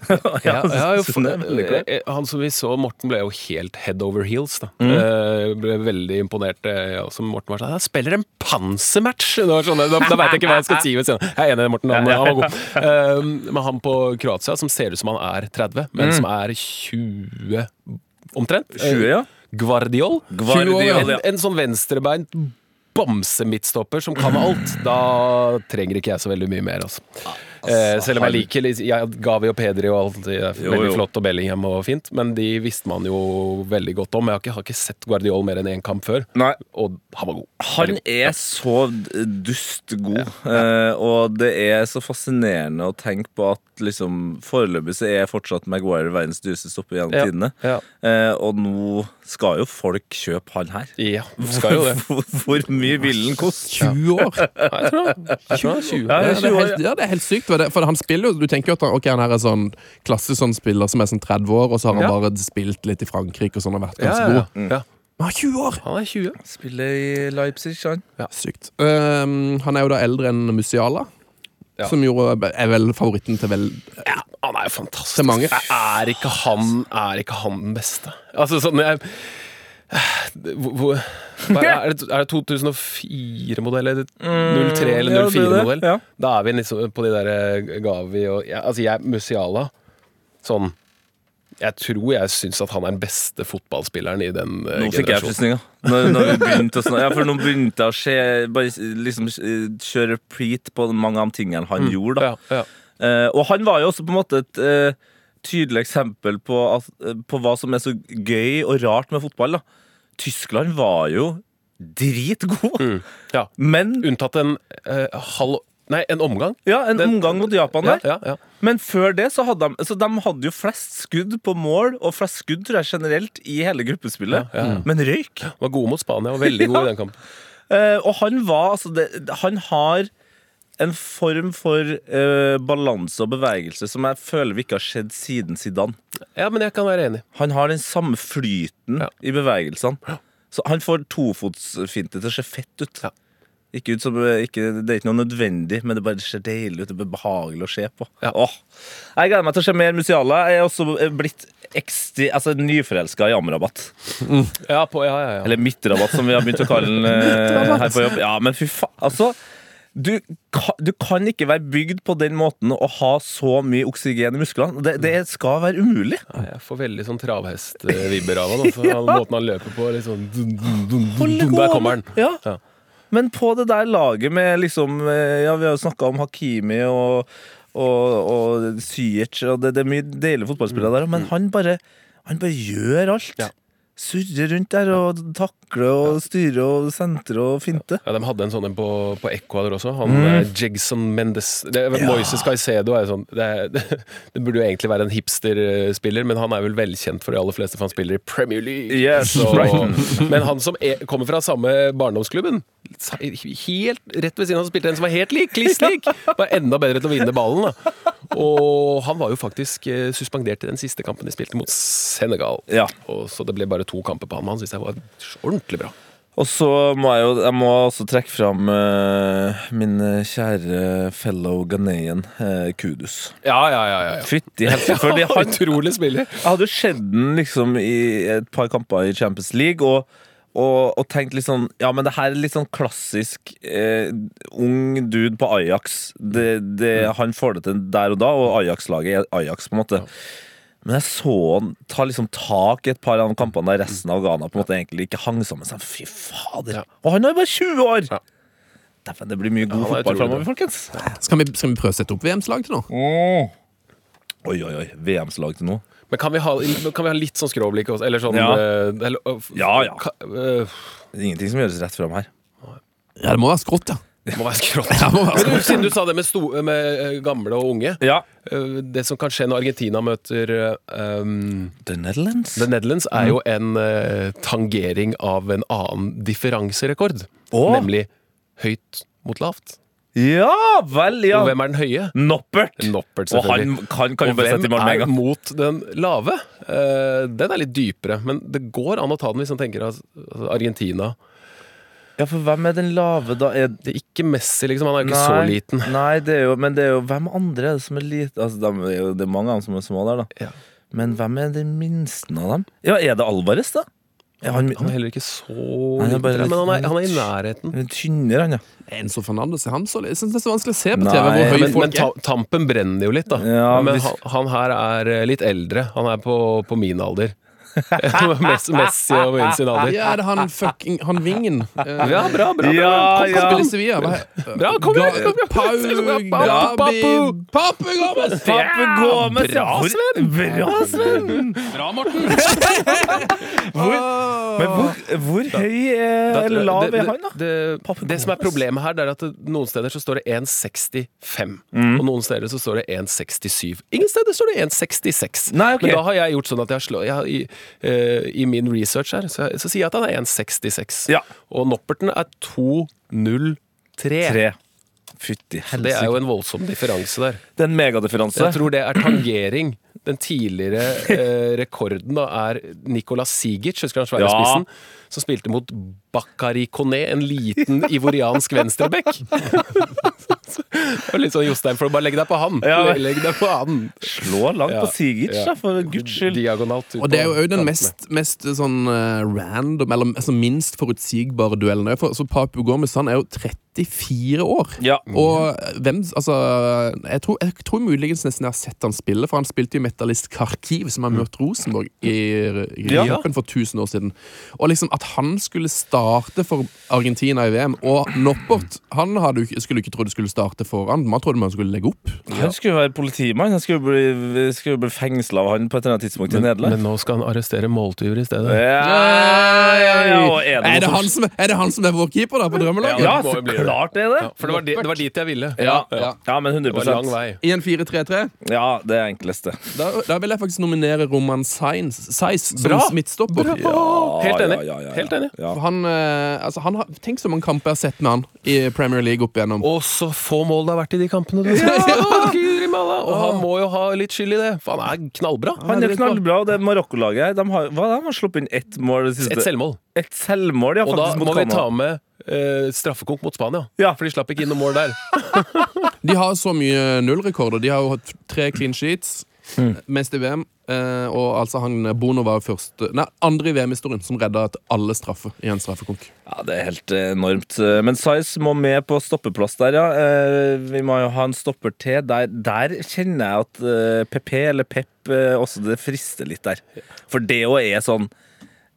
S5: Ja,
S3: ja veldig klart.
S5: eh, han som vi så, Morten ble jo helt head over heels. da
S3: Mm.
S5: Eh, Ble veldig imponert. Ja, som Morten var sånn Han spiller en pansermatch! Da, sånn, da da veit jeg ikke hva jeg skal si. Jeg er enig, Morten. Han, han var god. Men han på Kroatia, som ser ut som han er 30, men som er 20 omtrent. Eh,
S3: 20, ja.
S5: Guardiol.
S3: Guardiol,
S5: en,
S3: ja.
S5: en sånn venstrebeint bamsemidtstopper som kan alt. Da trenger ikke jeg så veldig mye mer, altså. Eh, selv om jeg liker ja, Gavi og Pedri og alt det er
S3: Jo,
S5: veldig
S3: jo.
S5: flott, og Bellingham og fint, men de visste man jo veldig godt om. Jeg har ikke, har ikke sett Guardiol mer enn én kamp før,
S3: Nei.
S5: og han var god.
S3: Han er så dust god, eh, og det er så fascinerende å tenke på at liksom foreløpig så er fortsatt Maguire verdens dyreste stopper gjennom
S5: Ja,
S3: tidene.
S5: ja.
S3: Eh, og nå skal jo folk kjøpe han her.
S5: Ja, skal jo det.
S3: Hvor, hvor mye vil den koste?
S4: 20 år.
S5: Ja, jeg tror det. Jeg tror det er 20.
S3: Ja,
S4: Ja, det, er helt, ja, det er helt sykt. For, det, for han spiller jo Du tenker jo at han, okay, han her er sånn klassisk sånn spiller som er sånn 30 år, og så har han
S5: Ja.
S4: bare spilt litt i Frankrike og sånn og vært ganske
S5: ja, ja.
S4: god.
S5: ja.
S4: Men han er 20 år!
S5: Han er 20.
S3: Spiller i Leipzig, han.
S4: Sykt. Um, han er jo da eldre enn Musiala,
S5: Ja.
S4: som jo er vel favoritten til vel
S5: Ja, han er jo fantastisk. Er ikke han, er ikke han den beste? Altså sånn jeg, hvor, hvor, er, det, det 2004-modell eller 03 eller
S3: Mm, ja, er det,
S5: 04-modell?
S3: ja.
S5: Da er vi liksom på de der eh, Gavi og ja, Altså, jeg Musiala Sånn Jeg tror jeg syns at han er den beste fotballspilleren i den generasjonen.
S3: Nå fikk jeg
S5: generasjonen.
S3: frysninger. Når, når vi begynte å snakke Ja, for nå begynte jeg å se Bare liksom eh, kjøre repeat på mange av de tingene han gjorde. da
S5: Ja, ja.
S3: Eh, og han var jo også på en måte et eh, tydelig eksempel på, eh, på hva som er så gøy og rart med fotball. da Tyskland var jo dritgod,
S5: ja.
S3: men
S5: Unntatt en eh, halv Nei, en omgang.
S3: Ja, en
S5: Den-
S3: omgang mot Japan der.
S5: ja, ja.
S3: Men før det så hadde de Så de hadde jo flest skudd på mål, og flest skudd tror jeg generelt i hele gruppespillet.
S5: Ja, ja.
S3: Men røyk.
S5: Var gode mot Spania, og veldig god i den kampen.
S3: Uh, og han var altså det, Han har en form for uh, balanse og bevegelse som jeg føler vi ikke har sett siden Zidane.
S5: Ja, men jeg kan være enig.
S3: Han har den samme flyten
S5: Ja.
S3: i bevegelsene. Så han får tofotsfinte til å se fett ut.
S5: Ja.
S3: Ikke ut som, ikke, det er ikke noe nødvendig, men det bare ser deilig ut. Det er behagelig å se på.
S5: Ja.
S3: Åh. Jeg gleder meg til å se mer Musiala. Jeg er også blitt ekstri, altså, nyforelska i Amrabat.
S5: Ja, på, ja, ja, ja.
S3: Eller Midtrabatt, som vi har begynt å kalle den eh, her på jobb. Ja, men fy faen. Altså, du, du kan ikke være bygd på den måten å ha så mye oksygen i musklene. Det, det skal være umulig.
S5: Ja, jeg får veldig sånn travhest-vibber av han. Altså. ja. Måten han løper på. Sånn dun, dun, dun, Der kommer han.
S3: Ja.
S5: Ja.
S3: Men på det der laget med liksom eh, Ja, vi har jo snakka om Hakimi og, og, og Syech, og det, det er mye deilige fotballspillere der, men han bare, han bare gjør alt.
S5: Ja.
S3: Surrer rundt der og takle og styre og sentre og finte.
S5: Ja, De hadde en sånn en på, på Ecuador også. Han mm. Jegson Mendes det, ja. Moises Caicedo er sånn det, det, det burde jo egentlig være en hipsterspiller, men han er vel velkjent for de aller fleste, for han spiller i Premier League.
S3: Yes,
S5: Så,
S3: right.
S5: men han som er, kommer fra samme barndomsklubben, helt rett ved siden av spilte en som var helt lik, kliss lik, var enda bedre til å vinne ballen. Da. Og han var jo faktisk eh, suspendert i den siste kampen de spilte mot Senegal.
S3: Ja.
S5: Og så det ble bare to kamper på han. Han syns jeg var ordentlig bra.
S3: Og så må jeg jo jeg må også trekke fram uh, min kjære fellow Ghanaian, uh, Kudus.
S5: Ja, ja, ja. ja, ja.
S3: Fytti helsike.
S5: Utrolig spiller.
S3: Jeg hadde jo sett den liksom i et par kamper i Champions League, og, og, og tenkt litt sånn Ja, men det her er litt sånn klassisk eh, ung dude på Ajax. Det, det, han får det til der og da, og Ajax-laget er Ajax, på en måte. Men jeg så han ta liksom tak i et par av de kampene der resten av Ghana på en måte egentlig ikke hang sammen. Så Fy fader!
S5: Ja.
S3: Og han er jo bare 20 år!
S5: Ja.
S3: Derfor det blir mye god fotball framover, folkens.
S4: Skal vi, skal vi prøve å sette opp VMs lag til nå?
S3: Oi, oi, oi. VMs lag til nå.
S5: Men kan vi ha, kan vi ha litt sånn skråblikk også? Eller sånn
S3: Ja.
S5: eh, eller, øh, f-
S3: Ja, ja.
S5: ka- øh,
S3: Det er ingenting som gjøres rett fram her.
S4: Ja, det må være skrått, ja.
S5: Det må være skrått.
S4: Det må være
S5: Men du, siden du sa det med, sto, med eh, gamle og unge
S3: Ja.
S5: eh, Det som kan skje når Argentina møter eh, um,
S3: The Netherlands.
S5: The Netherlands, er jo en eh, tangering av en annen differanserekord.
S3: Å.
S5: Nemlig høyt mot lavt.
S3: Ja vel, ja.
S5: Og hvem er den høye?
S3: Noppert.
S5: Noppert,
S3: Og han kan, kan
S5: Og
S3: bare sette i
S5: hvem
S3: mål med en
S5: er mot den lave? Uh, den er litt dypere, men det går an å ta den hvis man tenker altså, Argentina
S3: Ja, for hvem er den lave, da? Er
S5: Det er ikke Messi, liksom. Han er jo ikke så liten.
S3: Nei, det er jo, men det er jo hvem andre er det som er lite altså, de Det er mange av dem som er små der, da.
S5: Ja.
S3: Men hvem er den minste av dem? Ja, er det Alvarez, da? Er han,
S5: Han er heller ikke så
S3: Han er bare
S5: liten, men han er, han er i nærheten.
S3: han er tynnere, han, ja.
S4: Enzo Fernandes, er han så Jeg synes det er så vanskelig å se på
S3: Nei,
S4: TV hvor høy
S5: Men, men
S4: folk
S5: men,
S4: er.
S5: tampen brenner jo litt, da.
S3: Ja,
S5: men
S3: hvis-
S5: han, han her er litt eldre. Han er på, på min alder. Messi, og alder.
S4: Ja, er det han fucking Han Vingen? Eh,
S5: Ja, bra, bra. bra.
S3: Ja,
S4: Kom,
S3: ja.
S4: i Sevilla.
S5: Bra, kom igjen, kom igjen. Ja, Papu.
S4: Papu Gomez!
S3: Papu Gomez,
S5: bra,
S3: Hvor-
S5: Sven.
S3: Bra, Sven!
S4: Bra, Morten!
S3: Men hvor, hvor høy er, eller lav er han, da?
S5: Det, som er problemet her, det er at noen steder så står det 1,65.
S3: Mm.
S5: Og noen steder så står det 1,67. Ingen steder står det 1,66.
S3: Nei.
S5: Men da har jeg gjort sånn at jeg har slått i, eh, I min research her så, så sier jeg at han er 1,66.
S3: Ja.
S5: Og Nopperten er 2,03.
S3: Fytti
S5: helsike. Det er jo en voldsom differanse der.
S3: Det er en megadifferanse.
S5: Jeg tror det er tangering. Den tidligere eh, rekorden da er Nikola Sigic, husker han svære
S3: Ja.
S5: spissen? Som spilte mot Bakari Kone, en liten ivoriansk venstrebekk. Var litt sånn Jostein, for å bare legge deg på han.
S3: Ja.
S5: Legg deg på han.
S3: Slå langt
S5: Ja.
S3: på Sigic,
S5: Ja.
S3: da, for guds skyld.
S5: Diagonalt ut
S4: Og det er jo òg den mest, mest sånn eh, random, eller altså minst forutsigbare duellen. For, så Papu Gomez han er jo 34 år.
S3: Ja.
S4: Og hvem Altså, jeg tror, jeg tror muligens nesten jeg har sett han spille, for han spilte jo i Metallist Kharkiv, som har møtt Rosenborg i, i
S3: Ja.
S4: for 1000 år siden. Og liksom at han skulle starte for Argentina i VM, og Noppert han hadde, skulle ikke trodd skulle starte foran. Man trodde man skulle legge opp.
S3: Han skulle jo være politimann. Han skulle bli, skulle bli fengsla av han på et eller annet tidspunkt i
S5: Men,
S3: Nederland.
S5: men nå skal han arrestere måltyver i stedet.
S3: Ja, ja, ja, er det,
S4: Er det, han som, er det han som er vår keeper, da, på drømmelaget?
S3: Ja, så klart det er det.
S5: For det var, det var dit jeg ville.
S3: Ja,
S4: Ja.
S3: ja men 100
S5: Det var lang vei.
S4: I en 4-3-3.
S3: Ja, det er enkleste.
S4: Da, da vil jeg faktisk nominere Roman Sainz Saiz som
S5: Bra.
S4: midtstopper.
S3: Ja,
S5: Helt enig.
S3: ja, ja, ja, ja.
S5: Helt enig.
S3: Ja.
S4: For Han, eh, altså, han har, tenk så mange kamper jeg har sett med han i Premier League opp igjennom.
S5: Og så få mål det har vært i de kampene. Du. Ja. Og han må jo ha litt skyld i det, for han er knallbra.
S3: Han er knallbra, og det Marokko-laget her, de har, hva, de har sluppet inn ett mål det siste
S5: Et selvmål.
S3: Et selvmål, ja,
S5: Og da må vi ta med eh, straffekonk mot Spania.
S3: Ja.
S5: For de slapp ikke inn noe mål der.
S4: De har så mye nullrekorder. De har jo hatt tre clean sheets
S3: Mm.
S4: mens i VM. eh, og altså han Bono var først, Nei, andre i VM-historien som redda alle straffer i en straffekonk.
S3: Ja, Det er helt eh, enormt. Men Size må med på stoppeplass der, ja. Eh, Vi må jo ha en stopper til. Der, der kjenner jeg at eh, PP eller Pep eh, også det frister litt der. For det òg er sånn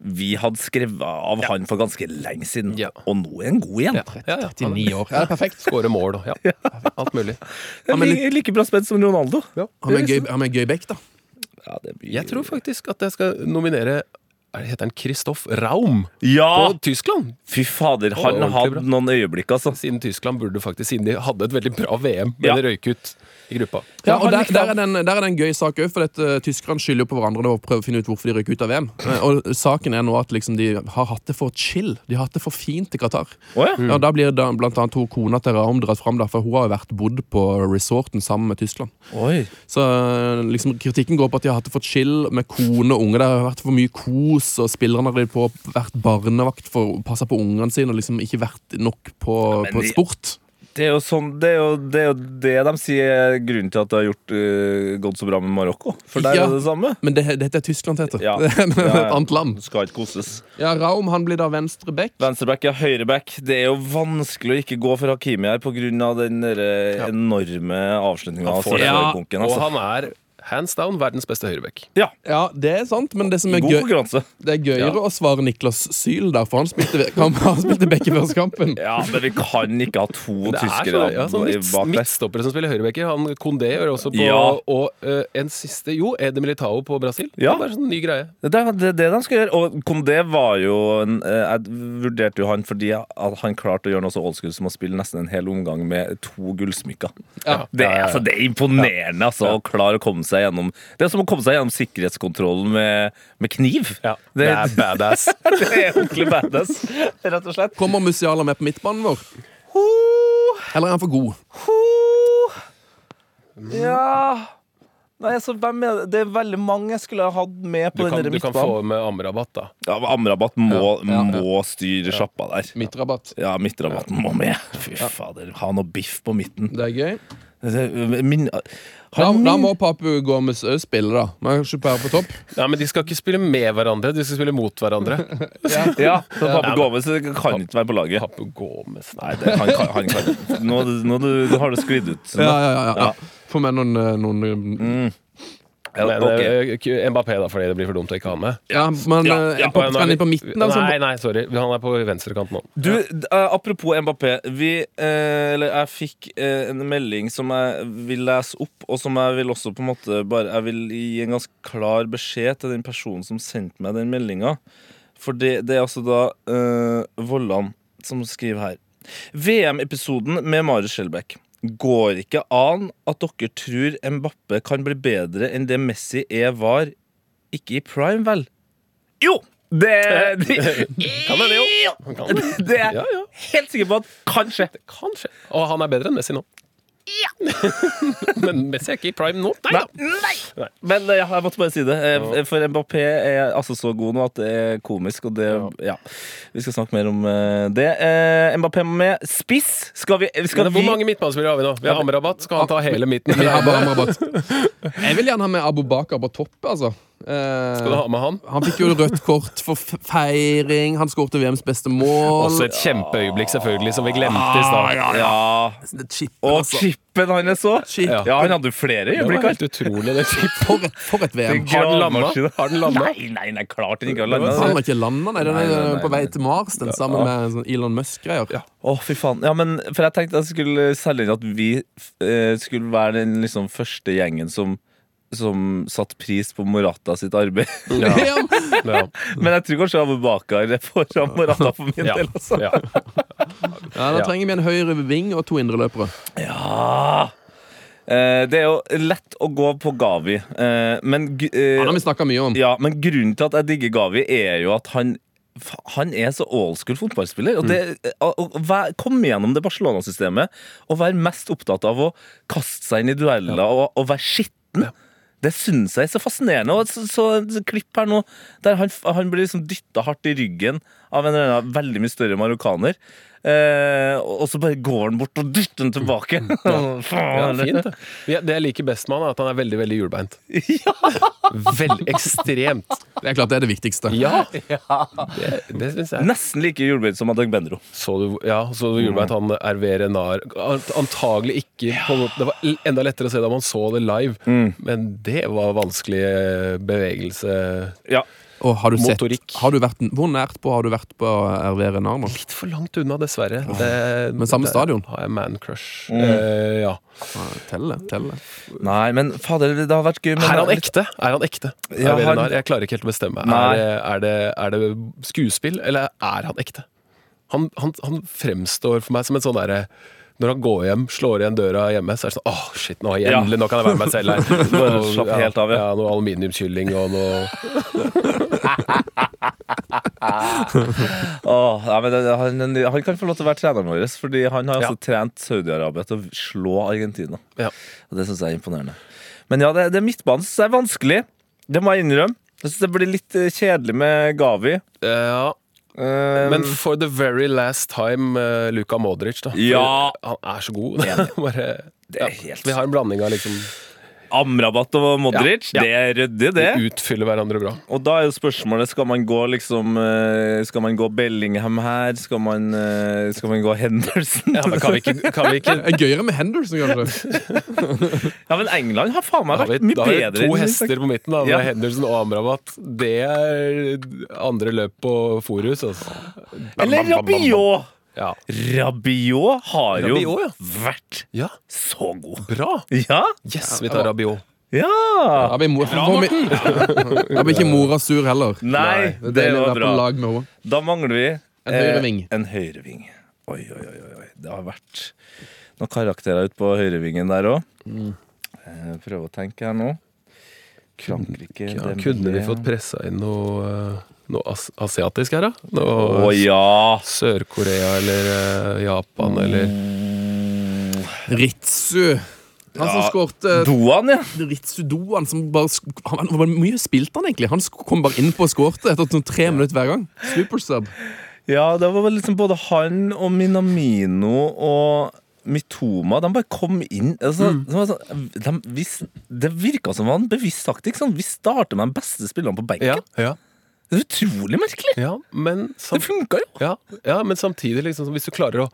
S3: vi hadde skrevet av han for ganske lenge siden.
S5: Ja.
S3: Og nå er han god igjen.
S5: Ja, ja, ja.
S4: 39 år. Ja, er perfekt.
S5: Skåre mål og ja. Alt mulig.
S3: Han er like, like bra spent som Ronaldo.
S4: Han er gøy, han er gøy back, da.
S3: Ja, det blir...
S5: Jeg tror faktisk at jeg skal nominere er Heter han Kristoff Raum
S3: Ja!
S5: på Tyskland?
S3: Fy fader, han
S5: har
S3: hadde noen øyeblikk, altså.
S5: Siden Tyskland burde faktisk Siden de hadde et veldig bra VM, men
S3: Ja.
S5: det røyk ut i gruppa.
S4: Ja, og der, der, er det en, der er det en gøy sak òg, for at, uh, tyskerne skylder jo på hverandre og prøver å finne ut hvorfor de røyk ut av VM. Eh, Og saken er nå at liksom, de har hatt det for chill. De har hatt det for fint i Qatar.
S3: Oh, ja.
S4: Ja, da blir da, blant annet hun kona til Raum dratt fram, der, for hun har jo vært bodd på resorten sammen med Tyskland.
S3: Oi.
S4: Så eh, liksom, kritikken går på at de har hatt det for chill med kone og unge. Det har vært for mye kos, og spillerne har på vært barnevakt for å passe på ungene sine og liksom ikke vært nok på,
S3: ja,
S4: på
S3: de-
S4: sport.
S3: Det er jo sånn Det er jo det, er jo det de sier er grunnen til at det har gjort, uh, gått så bra med Marokko. For der
S4: Ja.
S3: er det samme.
S4: Men det, dette er Tyskland, heter
S3: Ja.
S4: det.
S3: Ja, ja.
S4: Et annet land.
S3: Skal ikke koses.
S4: Ja, Raum han blir da venstre back.
S3: Venstreback, ja, høyreback. Det er jo vanskelig å ikke gå for Hakimi her pga. den der, eh, enorme avslutninga Ja,
S5: får det.
S3: Sørøykonken.
S5: Og
S3: Altså.
S5: han er hands down verdens beste høyreback.
S3: Ja,
S4: Ja, det er sant, men det som er, gøy, det er gøyere å svare Niklas Syl der, for han spilte, han, han spilte back i første kampen.
S3: Ja, men vi kan ikke ha to
S5: Det er
S3: tyskere
S5: så, ja, sånn midtstoppere som spiller høyrebacker. Han Kondé gjør også på
S3: Ja.
S5: Og uh, en siste Jo, Ede Militao på Brasil.
S3: Ja.
S5: Det er sånn ny greie.
S3: Det er det, det han skal gjøre. Og Kondé var jo en, eh, Jeg vurderte jo han fordi at han klarte å gjøre noe så old school som å spille nesten en hel omgang med to gullsmykker.
S4: Ja.
S3: Det, altså, det er imponerende altså, å klare å komme seg gjennom Det er som å komme seg gjennom sikkerhetskontrollen med, med kniv.
S5: Ja,
S3: Det,
S5: det er badass.
S3: det er ordentlig badass, rett og slett.
S4: Kommer Musiala med på midtbanen vår? Eller er han for god?
S3: Ja Nei, altså, hvem er det? det er veldig mange jeg skulle ha hatt med
S5: Du
S3: på
S5: kan,
S3: den
S5: du kan få med Amrabat, da.
S3: Ja, Amrabat må,
S4: Ja, ja, ja.
S3: må styre sjappa der.
S4: Midtrabatt.
S3: Ja, midtrabatten må med. Fy fader, ha noe biff på midten.
S4: Det er gøy.
S3: Min, Han,
S4: da
S3: min,
S4: må Papu Gomez òg spille, da. Men ikke bare på topp.
S5: Ja, Men de skal ikke spille med hverandre, de skal spille mot hverandre.
S3: ja, så Pape Gomez kan ikke være på laget.
S5: Papu Gomez
S3: Nei, det, han kan, han kan. Nå, nå du, du har det sklidd ut.
S4: Ja, ja, ja, ja. Få med noen, eh, noen
S3: Mm. Ja,
S5: Men
S3: okay.
S5: eh, Mbappé, da, fordi det blir for dumt å ikke ha med.
S4: Ja, men
S3: Ja,
S4: eh,
S3: ja,
S4: Mbappé, skal han inn på midten? Altså?
S5: Nei, nei, sorry. Han er på venstrekant nå.
S3: Du, eh, apropos Mbappé. Vi, eh, eller jeg fikk eh, en melding som jeg vil lese opp, og som jeg vil også på en måte bare Jeg vil gi en ganske klar beskjed til den personen som sendte meg den meldinga. For det, det er altså da eh, Vollan som skriver her. VM-episoden med Marius Skjelbæk. Går ikke an at dere tror Mbappe kan bli bedre enn det Messi er var ikke i prime, vel? Jo! Det, det,
S5: Kan det, jo? Det.
S3: er
S5: ja.
S3: helt sikker på at kan skje.
S5: Kanskje. Og han er bedre enn Messi nå. Men Messi er ikke i prime nå. Nei da.
S3: Nei. Men eh, ja, jeg måtte bare si det. Eh, For Mbappé er altså så god nå at det er komisk, og det Ja. Vi skal snakke mer om eh, det. Eh, Mbappé med spiss. Skal vi, skal
S5: Men hvor
S3: vi
S5: mange midtbanespillere har vi nå? Vi har Amrabat. Skal han ta hele midten?
S4: Vi. Jeg vil gjerne ha med Abu Bakar på topp, altså. Eh,
S5: Skal du ha med han?
S4: han fikk jo rødt kort for feiring. Han skåret VMs beste mål.
S5: Også et kjempeøyeblikk, selvfølgelig, som vi glemte i stad.
S3: Ja.
S4: Det chippen,
S3: Og
S4: altså.
S3: chippen han er så.
S4: Chippen.
S3: Ja, han hadde jo flere
S5: Det var
S3: øyeblikk.
S5: helt utrolig. Det
S4: For for et VM.
S5: Har den landa? Har den landa?
S3: Nei, nei, nei, klart den ikke har
S4: Han
S3: landa.
S4: har ikke landa, nei. Den er
S3: nei, nei,
S4: på vei til Mars, den sammen med sånn Elon Musk-greier.
S3: Å, fy faen. Ja, men For jeg tenkte jeg skulle selge inn at vi eh, skulle være den liksom første gjengen som som satte pris på Morata sitt arbeid.
S5: Ja. Ja.
S3: Men jeg tror kanskje Abu Bakar er foran Morata for min
S5: Ja.
S3: del. Altså.
S5: Ja.
S4: Ja, Da trenger vi en høyre ving og to indreløpere.
S3: Ja. Eh, det er jo lett å gå på Gavi, eh, men, eh,
S4: Han har vi snakka mye om.
S3: ja, men grunnen til at jeg digger Gavi, er jo at han han er så old school fotballspiller. Og det, å, å være- komme gjennom det Barcelona-systemet og være mest opptatt av å kaste seg inn i dueller og, og være skitten. Det syns jeg er så fascinerende. Og så, så, så klipp her nå der han, han blir liksom dytta hardt i ryggen av en eller annen veldig mye større marokkaner. Eh, og så bare går han bort og dytter den tilbake.
S5: Ja,
S3: ja
S5: fint, det. Ja, Det jeg liker best med han, er at han er veldig veldig hjulbeint. Veldig ekstremt.
S4: Det er klart det er det viktigste.
S5: Ja! Det, det synes jeg.
S3: Nesten like hjulbeint som Adegbenro.
S5: Så du, ja, så du hjulbeint han Hervé Renard Antagelig ikke på, Det var enda lettere å se da man så det live, men det var vanskelig eh, bevegelse.
S3: Ja.
S4: Og har du sett
S5: Motorikk.
S4: har du vært, Hvor nært på har du vært på RV Renard nå?
S5: Litt for langt unna, dessverre. Det,
S4: Men samme stadion?
S5: har jeg man-crush.
S3: Mm.
S5: Eh, ja.
S4: Telle, telle.
S3: Nei, men fader, det har vært gøy. Men
S5: Er han ekte? Er han ekte?
S3: Ja, han-
S5: Jeg klarer ikke helt å bestemme. Er det, er, det, er det skuespill, eller er han ekte? Han, han, han fremstår for meg som en sånn derre når han går hjem, slår igjen døra hjemme, så er det sånn Åh, shit, nå, endelig,
S3: Ja.
S5: nå kan jeg være meg selv her. Nå,
S3: Slapp helt av, ja.
S5: ja. Noe aluminiumskylling og noe
S3: Ja, men det- han, han kan få lov til å være treneren vår, fordi han har altså
S5: Ja.
S3: trent Saudi-Arabia til å slå Argentina.
S5: Ja.
S3: Og Det syns jeg er imponerende. Men ja, det, det er midtbanen som er vanskelig. Det må jeg innrømme. Jeg synes det blir litt eh, kjedelig med Gavi.
S5: Ja,
S3: Um,
S5: Men for the very last time, uh, Luka Modric, da.
S3: Ja.
S5: Han er så god. Bare,
S3: Det
S5: ja,
S3: helt-
S5: Vi har en blanding av liksom
S3: Amrabat og Modric,
S5: Ja,
S3: det er ryddig, det.
S5: De utfyller hverandre bra.
S3: Og da er jo spørsmålet Skal man gå liksom eh, Skal man gå Bellingham her? Skal man, eh, skal man gå Henderson?
S5: Ja, men kan vi ikke, kan vi ikke
S4: er gøyere med Henderson, kanskje.
S3: Ja, men England har faen meg vært
S5: vi,
S3: mye
S5: da har vi to hester på midten, da, med
S3: Ja.
S5: Henderson og Amrabat. Det er andre løp på Forus. Altså.
S3: Eller. Rabiot!
S5: Ja.
S3: Rabiot har jo
S5: ja.
S3: vært
S5: ja,
S3: så god.
S5: bra!
S3: Ja!
S5: Yes, vi tar Rabiot.
S3: Ja!
S4: Da blir mor- får vi- Da blir ikke mora sur heller.
S3: Nei,
S4: Det
S3: det var bra.
S4: lag med henne.
S3: Da mangler vi
S4: En høyreving.
S3: Eh, en høyreving. Oi, oi, oi, oi. Det har vært noen karakterer ute på høyrevingen der òg.
S4: Mm.
S3: Eh, prøve å tenke her nå. Frankrike
S5: Ja,
S3: Dembélé.
S5: kunne vi fått pressa inn noe, eh, noe as asiatisk her, da? Noe
S3: ja!
S5: Sør-Korea eller uh, Japan eller
S4: Ritsu. Han som
S3: Ja,
S4: skårte
S3: Doan, ja.
S4: Ritsu Doan som bare han, Hvor mye spilte han egentlig? Han kom bare inn på og skårte etter sånn tre minutter hver gang. Supersub.
S3: Ja, det var vel liksom både han og Minamino og Mitoma De bare kom inn. Altså,
S5: Mm.
S3: sånn, de, det virka som en bevisst taktikk. Sånn. Vi starter med de beste spillerne på benken.
S5: Ja, ja,
S3: Det er utrolig merkelig!
S5: ja men,
S3: Det
S5: sam
S3: funka jo!
S5: ja, ja, men samtidig, liksom, hvis du klarer å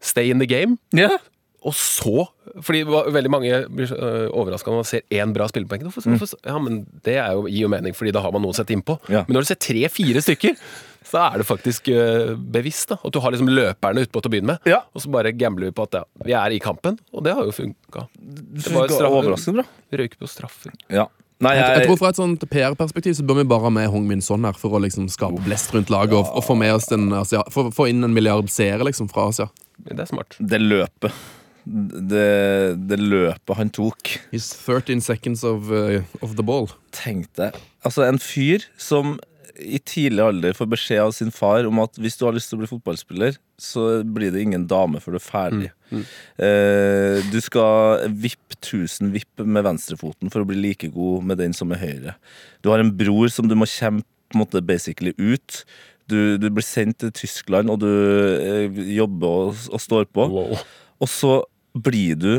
S5: stay in the game
S3: Ja.
S5: Og så Fordi hva- veldig mange blir uh, overraska når man ser én bra spiller på benken. Hvorfor- hvorfor- Ja, men Det er jo, gir jo mening, fordi da har man noe å sette innpå.
S3: Ja.
S5: Men når du ser tre-fire stykker, så er det faktisk uh, bevisst. da At du har liksom løperne utpå til å begynne med,
S3: Ja.
S5: og så bare gambler vi på at ja, vi er i kampen. Og det har jo funka.
S3: Det
S5: var
S3: funka overraskende bra.
S5: Røyke på straffer.
S3: Ja. Nei,
S4: Jeg, jeg
S3: jeg,
S4: tror Fra et sånt PR-perspektiv så bør vi bare ha med Hong Min Son her for å liksom skape blest rundt laget og, og få med oss den Asia, få, få inn en milliard seere liksom fra Asia.
S5: Det er smart.
S3: det løpet det, det løpet han tok
S4: He's 13 seconds of, uh, of the ball.
S3: Tenk deg Altså en fyr som i tidlig alder får beskjed av sin far om at hvis du har lyst til å bli fotballspiller, så blir det ingen dame før du er ferdig. Eh, du skal vippe 1000 vipp med venstrefoten for å bli like god med den som er høyre. Du har en bror som du må kjempe på en måte basically ut. Du, du blir sendt til Tyskland, og du eh, jobber og, og står på.
S5: Wow.
S3: Og så blir du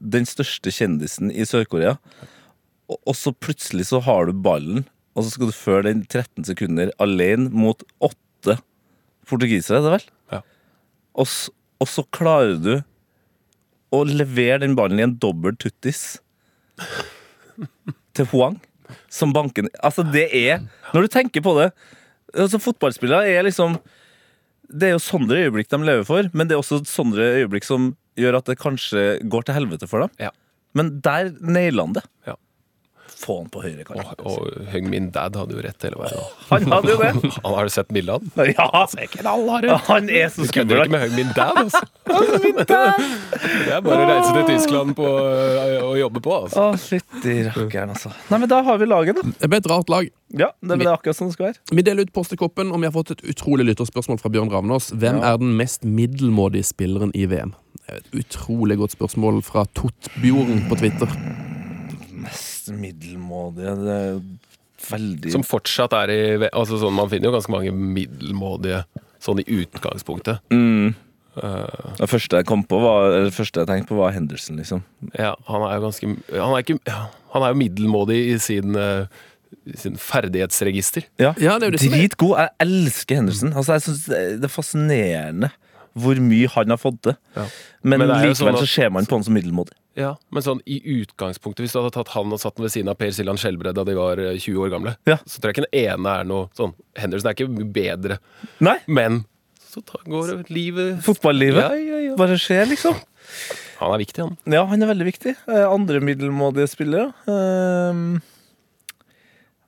S3: den største kjendisen i Sør-Korea. Og, og så plutselig så har du ballen, og så skal du føre den 13 sekunder alene mot åtte portugisere, er det vel?
S5: Ja.
S3: Og, og så klarer du å levere den ballen i en dobbel tuttis til Huang, som banken Altså, det er Når du tenker på det altså Fotballspillere er liksom det er jo sånne øyeblikk de lever for, men det er også sånne øyeblikk som gjør at det kanskje går til helvete for dem.
S5: Ja.
S3: Men der nailer han det.
S5: Ja.
S3: Få han på høyre
S5: Og,
S3: kant.
S5: og Hung Min Dad hadde jo rett hele veien.
S3: Han hadde jo det!
S5: Han Har du sett bildet av han?
S3: Ja, han er så
S5: Du kødder
S3: skummel.
S5: ikke med Hung Min Dad, altså. Det er bare å reise til Tyskland på, og jobbe på, altså.
S3: Å, fytti rakkeren, altså. Nei, men da har vi laget, da.
S4: Det ble et rart lag.
S3: Ja, det, er akkurat sånn det skal være.
S4: Vi deler ut Post i koppen, og vi har fått et utrolig lytterspørsmål fra Bjørn Ravnås. Hvem er den mest middelmådige spilleren i VM? Er et utrolig godt spørsmål fra Tottbjorden på Twitter.
S3: Middelmådige Det er veldig
S5: Som fortsatt er i altså sånn, Man finner jo ganske mange middelmådige sånn i utgangspunktet.
S3: mm.
S5: Uh,
S3: Det første jeg kom på, var, eller det første jeg tenkte på, var Henderson, liksom.
S5: ja, han er jo ganske Han er, ikke, han er jo middelmådig i sin, uh, sin ferdighetsregister.
S3: Ja,
S4: Ja, det det
S3: Dritgod. Jeg elsker Henderson. Altså, jeg synes det er fascinerende hvor mye han har fått til.
S5: Ja.
S3: Men,
S5: Men
S3: likevel
S5: sånn at-
S3: så ser man på han som middelmådig.
S5: Ja, Men sånn i utgangspunktet, hvis du hadde tatt han og satt den ved siden av Per Siljan Skjelbred da de var eh, 20 år gamle,
S3: Ja.
S5: så tror jeg ikke den ene er noe sånn Henderson er ikke mye bedre.
S3: Nei,
S5: Men så ta, går det livet
S3: fotballivet
S5: Ja, ja, ja.
S3: bare skjer, liksom.
S5: Han er viktig, han.
S3: Ja, han er veldig viktig. Eh, Andre middelmådige spillere. ehm,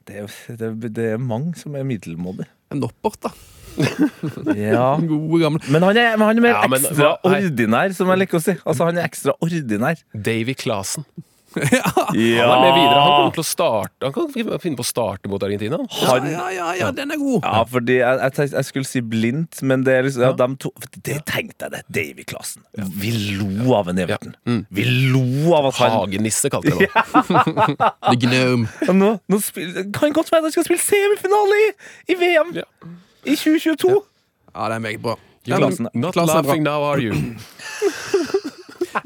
S3: det, er- det, er- det er mange som er middelmådige.
S4: Noppert, da.
S3: Ja.
S4: God, gammel.
S3: Men han er, men han er mer
S5: Ja, men
S3: ekstra
S5: hva-
S3: ordinær, som jeg liker å si. Altså, han er ekstra ordinær.
S5: Davy Clasen.
S4: ja.
S5: Han er med videre. Han kommer til å starte Han kan finne på å starte mot Argentina. han.
S4: Ja, ja, ja, den er god.
S3: Ja, fordi jeg, jeg, jeg skulle si blindt, men det er liksom ja, de to, Det tenkte jeg det. Davy-klassen. Vi lo av en Everton.
S5: Mm.
S3: Vi lo av at han
S5: Hagenisse, kalte jeg det.
S4: The Gnome.
S3: Nå, nå spill, Kan godt være han skal spille semifinale i, i VM
S5: Ja.
S3: I 2022!
S4: Ja, det er meget bra.
S5: You're
S3: Klassen-
S5: not
S4: klassen bra.
S5: laughing now, are you?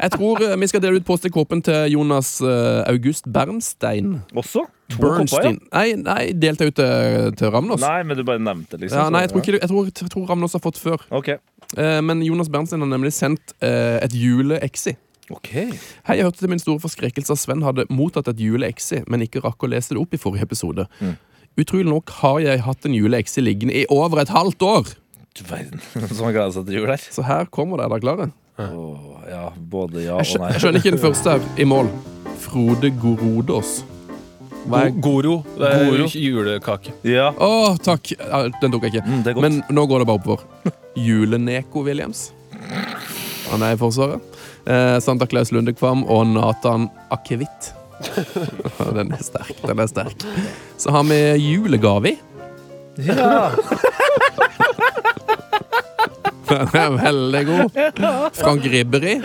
S4: Jeg tror eh, vi skal dele ut postekåpen til Jonas eh, August Bernstein.
S3: Også? To
S4: Bernstein. Nei, nei, delte jeg ut til, til Ramnos.
S3: Nei, men du bare nevnte liksom.
S4: Ja, nei, jeg tror, ikke, jeg, tror, jeg tror Ramnos har fått før.
S3: Ok.
S4: Eh, men Jonas Bernstein har nemlig sendt eh, et jule-exi.
S3: Ok.
S4: Hei, jeg hørte til min store forskrekkelse at Sven hadde mottatt et jule-exi, men ikke rakk å lese det opp i forrige episode.
S3: Mm.
S4: Utrolig nok har jeg hatt en jule-exi liggende i over et halvt år.
S3: Du verden. Så han gleder seg til jul der.
S4: Så her kommer det. Er dere klare?
S3: Oh, ja, både ja og nei.
S4: jeg skjønner ikke den første her. I mål. Frode Gorodås. Hva er
S5: Goro. Det er
S3: Goro.
S5: julekake.
S3: Ja.
S4: Å, takk! Den tok jeg ikke.
S3: Mm.
S4: Men nå går det bare oppover. Juleneko Williams. Han er i Forsvaret. Eh, Santa Claus Lundekvam og Nathan Akevitt. Ja, den er sterk. Den er sterk. Så har vi julegavi.
S3: ja.
S4: Den er veldig god. Frank Ribberi.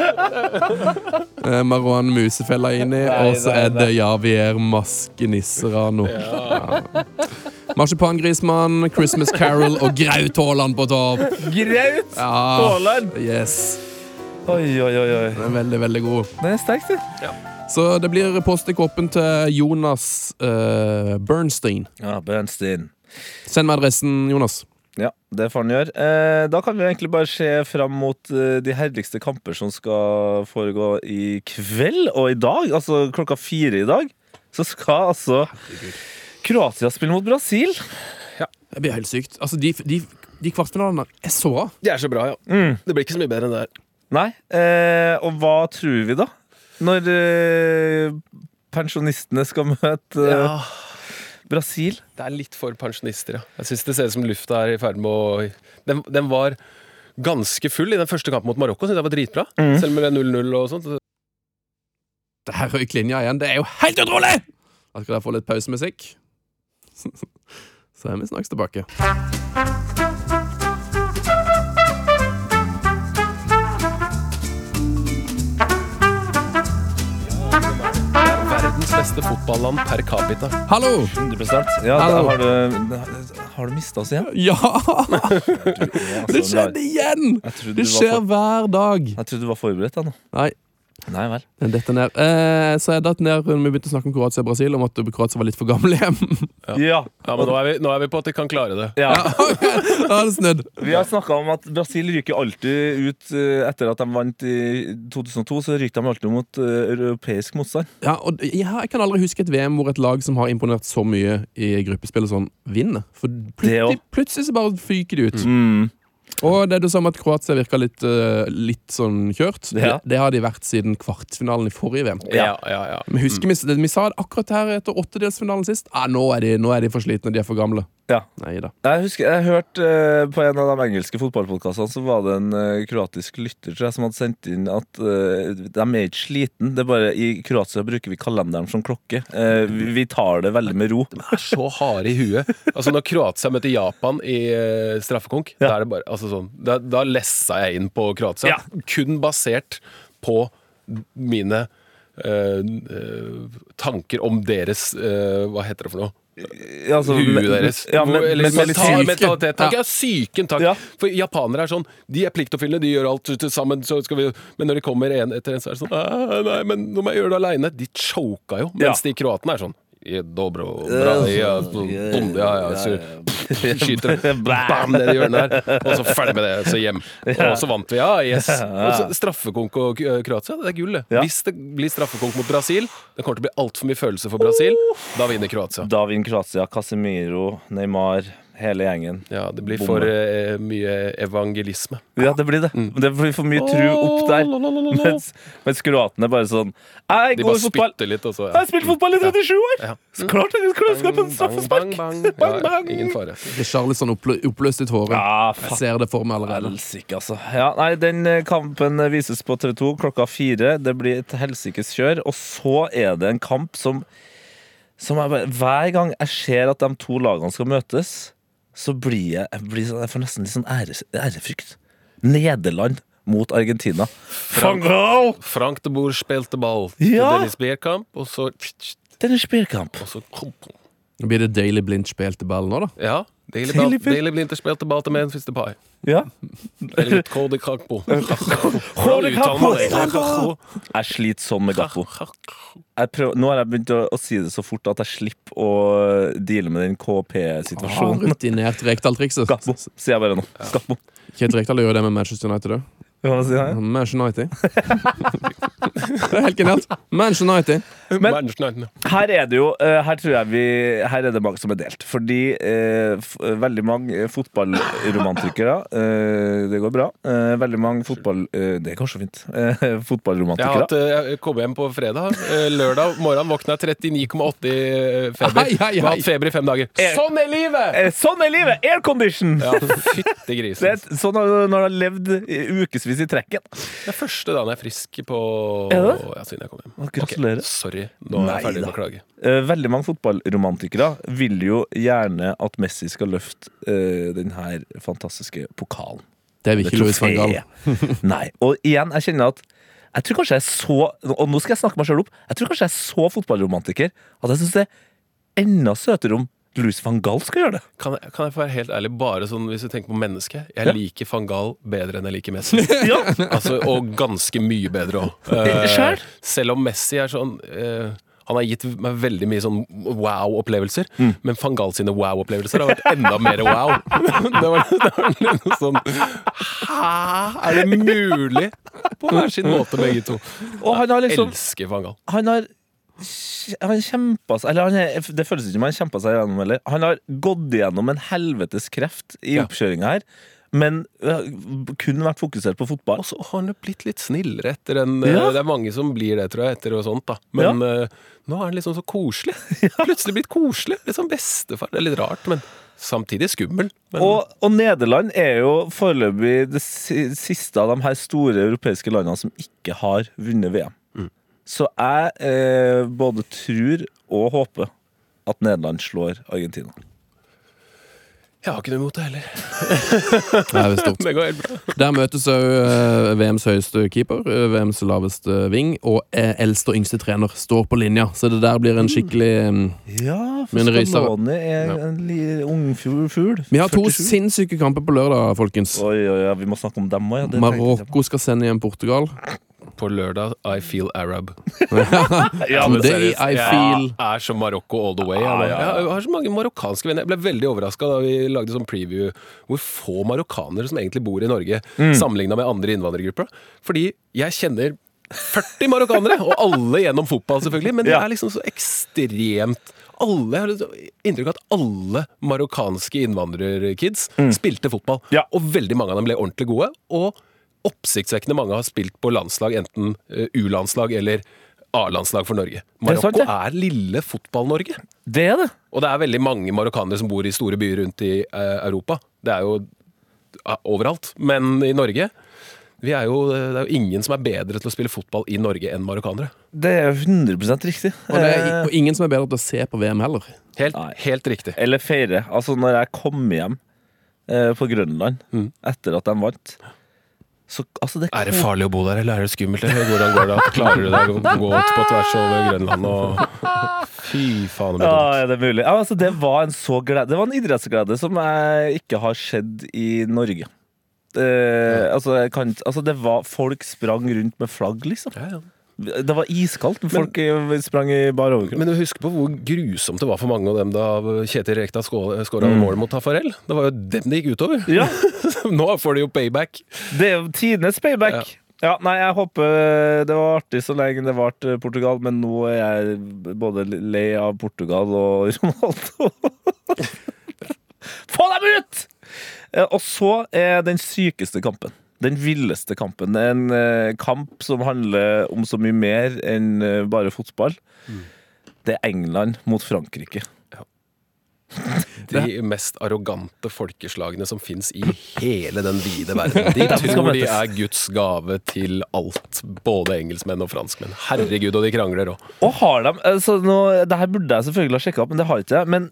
S4: Eh, Marwan Musefella-inni. Og så er det Javier Maskenisserano. Ja. Marsipangrismann, Christmas Carol og Graut Haaland på topp.
S3: Graut
S4: Ja,
S3: Haaland!
S4: yes.
S3: Oi, oi, oi.
S4: Den er veldig, veldig god.
S3: Den er sterk, du.
S4: Så det blir post i koppen til Jonas uh, Bernstein.
S3: Ja, Bernstein.
S4: Send meg adressen, Jonas.
S3: Ja, det får han gjøre. Eh, da kan vi egentlig bare se fram mot eh, de herligste kamper som skal foregå i kveld og i dag. Altså klokka fire i dag. Så skal altså Kroatia spille mot Brasil.
S4: Det blir helt sykt. Altså, de, de, de kvartfinalene er så bra.
S5: De er så bra, ja.
S3: Mm.
S5: Det blir ikke så mye bedre enn det her.
S3: Nei. Eh, og hva tror vi, da? Når uh, pensjonistene skal møte uh,
S5: Ja,
S3: Brasil?
S5: det er litt for pensjonister, ja. Jeg syns det ser ut som lufta er i ferd med å den, den var ganske full i den første kampen mot Marokko. Synes jeg var dritbra. Selv med det 0-0 og sånt.
S4: Det her røyk linja igjen. Det er jo helt utrolig! Da skal dere få litt pausemusikk. Så er vi snakkes tilbake.
S5: Beste fotballand per capita.
S4: Hallo!
S3: 100 Ja,
S4: Hallo.
S3: har du, har du mista oss igjen?
S4: Ja!
S3: Altså,
S4: Det skjedde igjen! Det
S3: du
S4: skjer
S3: for,
S4: hver dag.
S3: jeg trodde du var forberedt, Da. nå.
S4: Nei,
S3: Nei vel.
S4: detter ned. Eh, så jeg datt ned når vi begynte å snakke om Kroatia og Brasil, om at Kroatia var litt for gamle hjem.
S3: Ja.
S5: Ja, men nå er, vi, nå er vi på at de kan klare det.
S3: ja.
S4: Da er det snudd.
S3: Vi har snakka om at Brasil ryker alltid ut eh, etter at de vant i 2002. Så ryker de alltid mot eh, europeisk motstand.
S4: Ja, og jeg kan aldri huske et VM hvor et lag som har imponert så mye i gruppespill og sånn, vinner. For
S3: Det
S4: plutselig, plutselig så bare fyker de ut.
S3: Mm.
S4: Og det du sa om at Kroatia virka litt, uh, litt sånn kjørt,
S3: Ja.
S4: det, det har de vært siden kvartfinalen i forrige VM.
S5: Ja, ja, ja.
S4: Vi husker, vi, vi sa det akkurat her etter åttedelsfinalen sist. Ah, nå, er de, nå er de for slitne, de er for gamle.
S3: Ja.
S4: Nei da.
S3: Jeg husker, jeg hørte eh, på en av de engelske fotballpodkastene så var det en eh, kroatisk lytter tror jeg, som hadde sendt inn at eh, de er ikke sliten. Det er bare I Kroatia bruker vi kalenderen som klokke. Eh, vi, vi tar det veldig med ro.
S5: De er så harde i huet. Altså Når Kroatia møter Japan i eh, straffekonk, da er det bare altså sånn, da, da lessa jeg inn på Kroatia.
S3: Ja.
S5: Kun basert på mine eh, eh, tanker om deres eh, Hva heter det for noe?
S3: Ja, altså,
S5: Huet deres.
S3: Ja, men,
S5: Hvor- eller
S3: men,
S5: mental,
S4: syke.
S5: mentalitet. Takk.
S4: Ja.
S5: Syken, takk.
S3: Ja.
S5: For japanere er sånn De er pliktoppfyllende, de gjør alt til sammen, så skal vi Men når de kommer en etter en, så er det sånn «Ah, Nei, men nå må jeg gjøre det aleine. De choka jo. Mens
S3: Ja.
S5: de kroatene er sånn «Je dobro, bra, ja, så ja, ja, så, skyter bam ned i hjørnet der, og så ferdig med det, så hjem. Og så vant vi, ja, yes. Og straffekonk og Kroatia, det er gull, det. Hvis det blir straffekonk mot Brasil, det kommer til å bli altfor mye følelse for Brasil, da vinner Kroatia.
S3: Da vinner Kroatia. Casemiro, Neymar, hele gjengen.
S5: Ja, det blir for eh, mye evangelisme.
S3: Ja, det blir det.
S5: Mm.
S3: Det blir for mye tru opp der. Mens, mens kroatene bare sånn Jeg
S5: De
S3: går
S5: bare
S3: i fotball.
S5: spytter litt, også, ja.
S3: Jeg har spilt fotball i 37 år!
S5: Ja.
S3: Så klart jeg skal skape en straffespark!
S5: Bang, bang,
S3: Bang,
S5: Ja, ingen fare.
S4: Det er Charlison opplø oppløst i tårer.
S3: Ja,
S4: Jeg ser det for meg allerede.
S3: Helsike, altså. Ja, nei, den eh, kampen vises på TV 2 klokka fire. Det blir et helsikes kjør. Og så er det en kamp som, som jeg bare, Hver gang jeg ser at de to lagene skal møtes, så blir jeg, jeg, blir sånn, jeg får nesten litt sånn æres, ærefrykt. Nederland mot Argentina. Frank,
S5: Frank de Boer spilte ball
S3: Ja.
S5: til Dennis Bierkamp, og så
S3: Dennis Bierkamp.
S5: og så
S4: Nå blir det Daily Blind spilte ball nå, da.
S5: Ja, Daily,
S3: Daily
S5: deilig
S3: Blind.
S5: Daily Blinter spilte ball til Memphis Depay.
S3: Ja.
S5: Eller Cody Kakpo.
S3: Cody Kakpo. Jeg sliter sånn med Gakpo. Nå har jeg begynt å, å si det så fort at jeg slipper å deale med den
S4: Ah,
S3: KP-situasjonen.
S4: rutinert Rekdal-trikset.
S3: Gakpo, sier jeg bare nå. Gakpo.
S4: Kate Rekdal gjør det med Manchester United òg.
S3: Hva sier jeg?
S4: Manchester United. det er helt genialt. Manchester United.
S3: Men- Her er det jo eh, Her tror jeg vi Her er det mange som er delt. Fordi eh, veldig mange fotballromantikere eh, Det går bra. Eh, veldig mange fotball... Eh, det går så fint. Eh,
S5: Jeg, har hatt, eh, kom hjem på fredag. eh, Lørdag morgen våkna jeg 39,8 i feber. Jeg har hatt feber i fem dager. Sånn er livet!
S3: Eh, sånn er livet! Aircondition!
S5: Ja, fytti grisen.
S3: sånn når når du har levd i ukevis i trekken.
S5: Det er første dagen jeg er frisk på
S3: Er det?
S5: Ja, siden jeg kom hjem.
S3: Gratulerer.
S5: Ok, sorry, nå er
S3: Nei
S5: jeg ferdig med å klage.
S3: Eh, veldig mange fotballromantikere vil jo gjerne at Messi skal løfte uh, den her fantastiske pokalen.
S4: Det vil ikke Louis van Gaal.
S3: trofeet. Nei. Og igjen, jeg kjenner at jeg tror kanskje jeg er så Og nå skal jeg snakke meg sjøl opp. Jeg tror kanskje jeg er så fotballromantiker at jeg syns det er enda søtere om Louis van Gaal skal gjøre det.
S5: Kan jeg, kan jeg få være helt ærlig, bare sånn hvis du tenker på mennesket? Jeg
S3: Ja.
S5: liker van Gaal bedre enn jeg liker Messi.
S3: Ja,
S5: altså, og ganske mye bedre òg.
S3: Selv?
S5: selv om Messi er sånn uh, Han har gitt meg veldig mye sånn wow-opplevelser,
S3: Mm.
S5: men van Gaal sine wow-opplevelser har vært enda mer wow. det var, det var noe sånn Hæ? Er det mulig? På hver sin måte, begge to.
S3: Og han har liksom
S5: Elsker van Gaal.
S3: Han har han kjempa seg Eller han det føles ikke som han kjempa seg gjennom heller. Han har gått igjennom en helvetes kreft i
S5: Ja.
S3: oppkjøringa her, men øh, kun vært fokusert på fotball.
S5: Og så har han jo blitt litt snillere etter en
S3: Ja.
S5: Det er mange som blir det, tror jeg, etter og sånt, da. Men ja. nå er han liksom så koselig. Plutselig blitt koselig. Litt sånn bestefar. Det er litt rart, men samtidig skummel. Men
S3: Og, og Nederland er jo foreløpig det siste av de her store europeiske landene som ikke har vunnet VM. Så jeg eh, både tror og håper at Nederland slår Argentina.
S5: jeg har ikke noe imot det heller.
S4: Det er stort.
S5: Det går helt bra.
S4: Der møtes òg eh, VMs høyeste keeper, eh, VMs laveste ving, og eh, eldste og yngste trener står på linja. Så det der blir en skikkelig mm,
S3: Ja, for
S4: Men
S3: er
S4: Ja.
S3: en li, ung fugl.
S4: Vi har to
S3: 47.
S4: sinnssyke kamper på lørdag, folkens.
S3: Oi, oi, oi, vi må snakke om dem òg. Ja.
S4: Marokko skal sende hjem Portugal.
S5: På lørdag I feel Arab.
S3: Ja, men
S4: Today. I
S5: Jeg
S4: feel
S5: er som Marokko all the way. Jeg, jeg har så mange marokkanske venner. Jeg ble veldig overraska da vi lagde sånn preview hvor få marokkanere som egentlig bor i Norge,
S3: Mm.
S5: sammenligna med andre innvandrergrupper. Fordi jeg kjenner 40 marokkanere, og alle gjennom fotball, selvfølgelig. Men det
S3: Ja.
S5: er liksom så ekstremt alle, Jeg har inntrykk av at alle marokkanske innvandrerkids spilte fotball.
S3: Mm. Ja.
S5: Og veldig mange av dem ble ordentlig gode. Og oppsiktsvekkende mange har spilt på landslag, enten eh, U-landslag eller A-landslag for Norge.
S3: er sant,
S5: Marokko
S3: det.
S5: er lille Fotball-Norge.
S3: Det er det.
S5: Og det er veldig mange marokkanere som bor i store byer rundt i eh, Europa. Det er jo overalt. Men i Norge vi er jo, det er jo ingen som er bedre til å spille fotball i Norge enn marokkanere.
S3: Det er 100 riktig.
S4: Og det er
S3: Eh,
S4: og ingen som er bedre til å se på VM heller.
S5: Helt, helt riktig.
S3: Eller feire. Altså, når jeg kom hjem eh, på Grønland
S5: Mm.
S3: etter at de vant så, altså, det
S5: Er det farlig å bo der, eller er det skummelt? eller Hvordan går det? Klarer du deg å gå på tvers over Grønland og Fy faen, det blir
S3: Ja,
S5: det
S3: er det mulig? Ja, altså, det var en så glede Det var en idrettsglede som jeg ikke har sett i Norge. Eh, altså, jeg kan, altså, det var Folk sprang rundt med flagg, liksom.
S5: Ja, ja.
S3: Det var iskaldt folk men, sprang i bar overkropp.
S5: Men husk på hvor grusomt det var for mange av dem da Kjetil Rekdal skåra mål mot Tafarel. Det var jo dem det gikk utover.
S3: Ja,
S5: Nå får de jo payback.
S3: Det er jo tidenes payback. Ja. nei, jeg håper det var artig så lenge det varte Portugal, men nå er jeg både lei av Portugal og Ronaldo. Få dem ut! Eh, Og så er den sykeste kampen. Den villeste kampen. En eh, kamp som handler om så mye mer enn eh, bare fotball. Det er England mot Frankrike.
S5: De mest arrogante folkeslagene som fins i hele den vide verden. De tror de er Guds gave til alt. Både engelskmenn og franskmenn. Herregud, og de krangler òg.
S3: Og har de altså nå, Det her burde jeg selvfølgelig ha sjekka opp, men det har ikke jeg. Men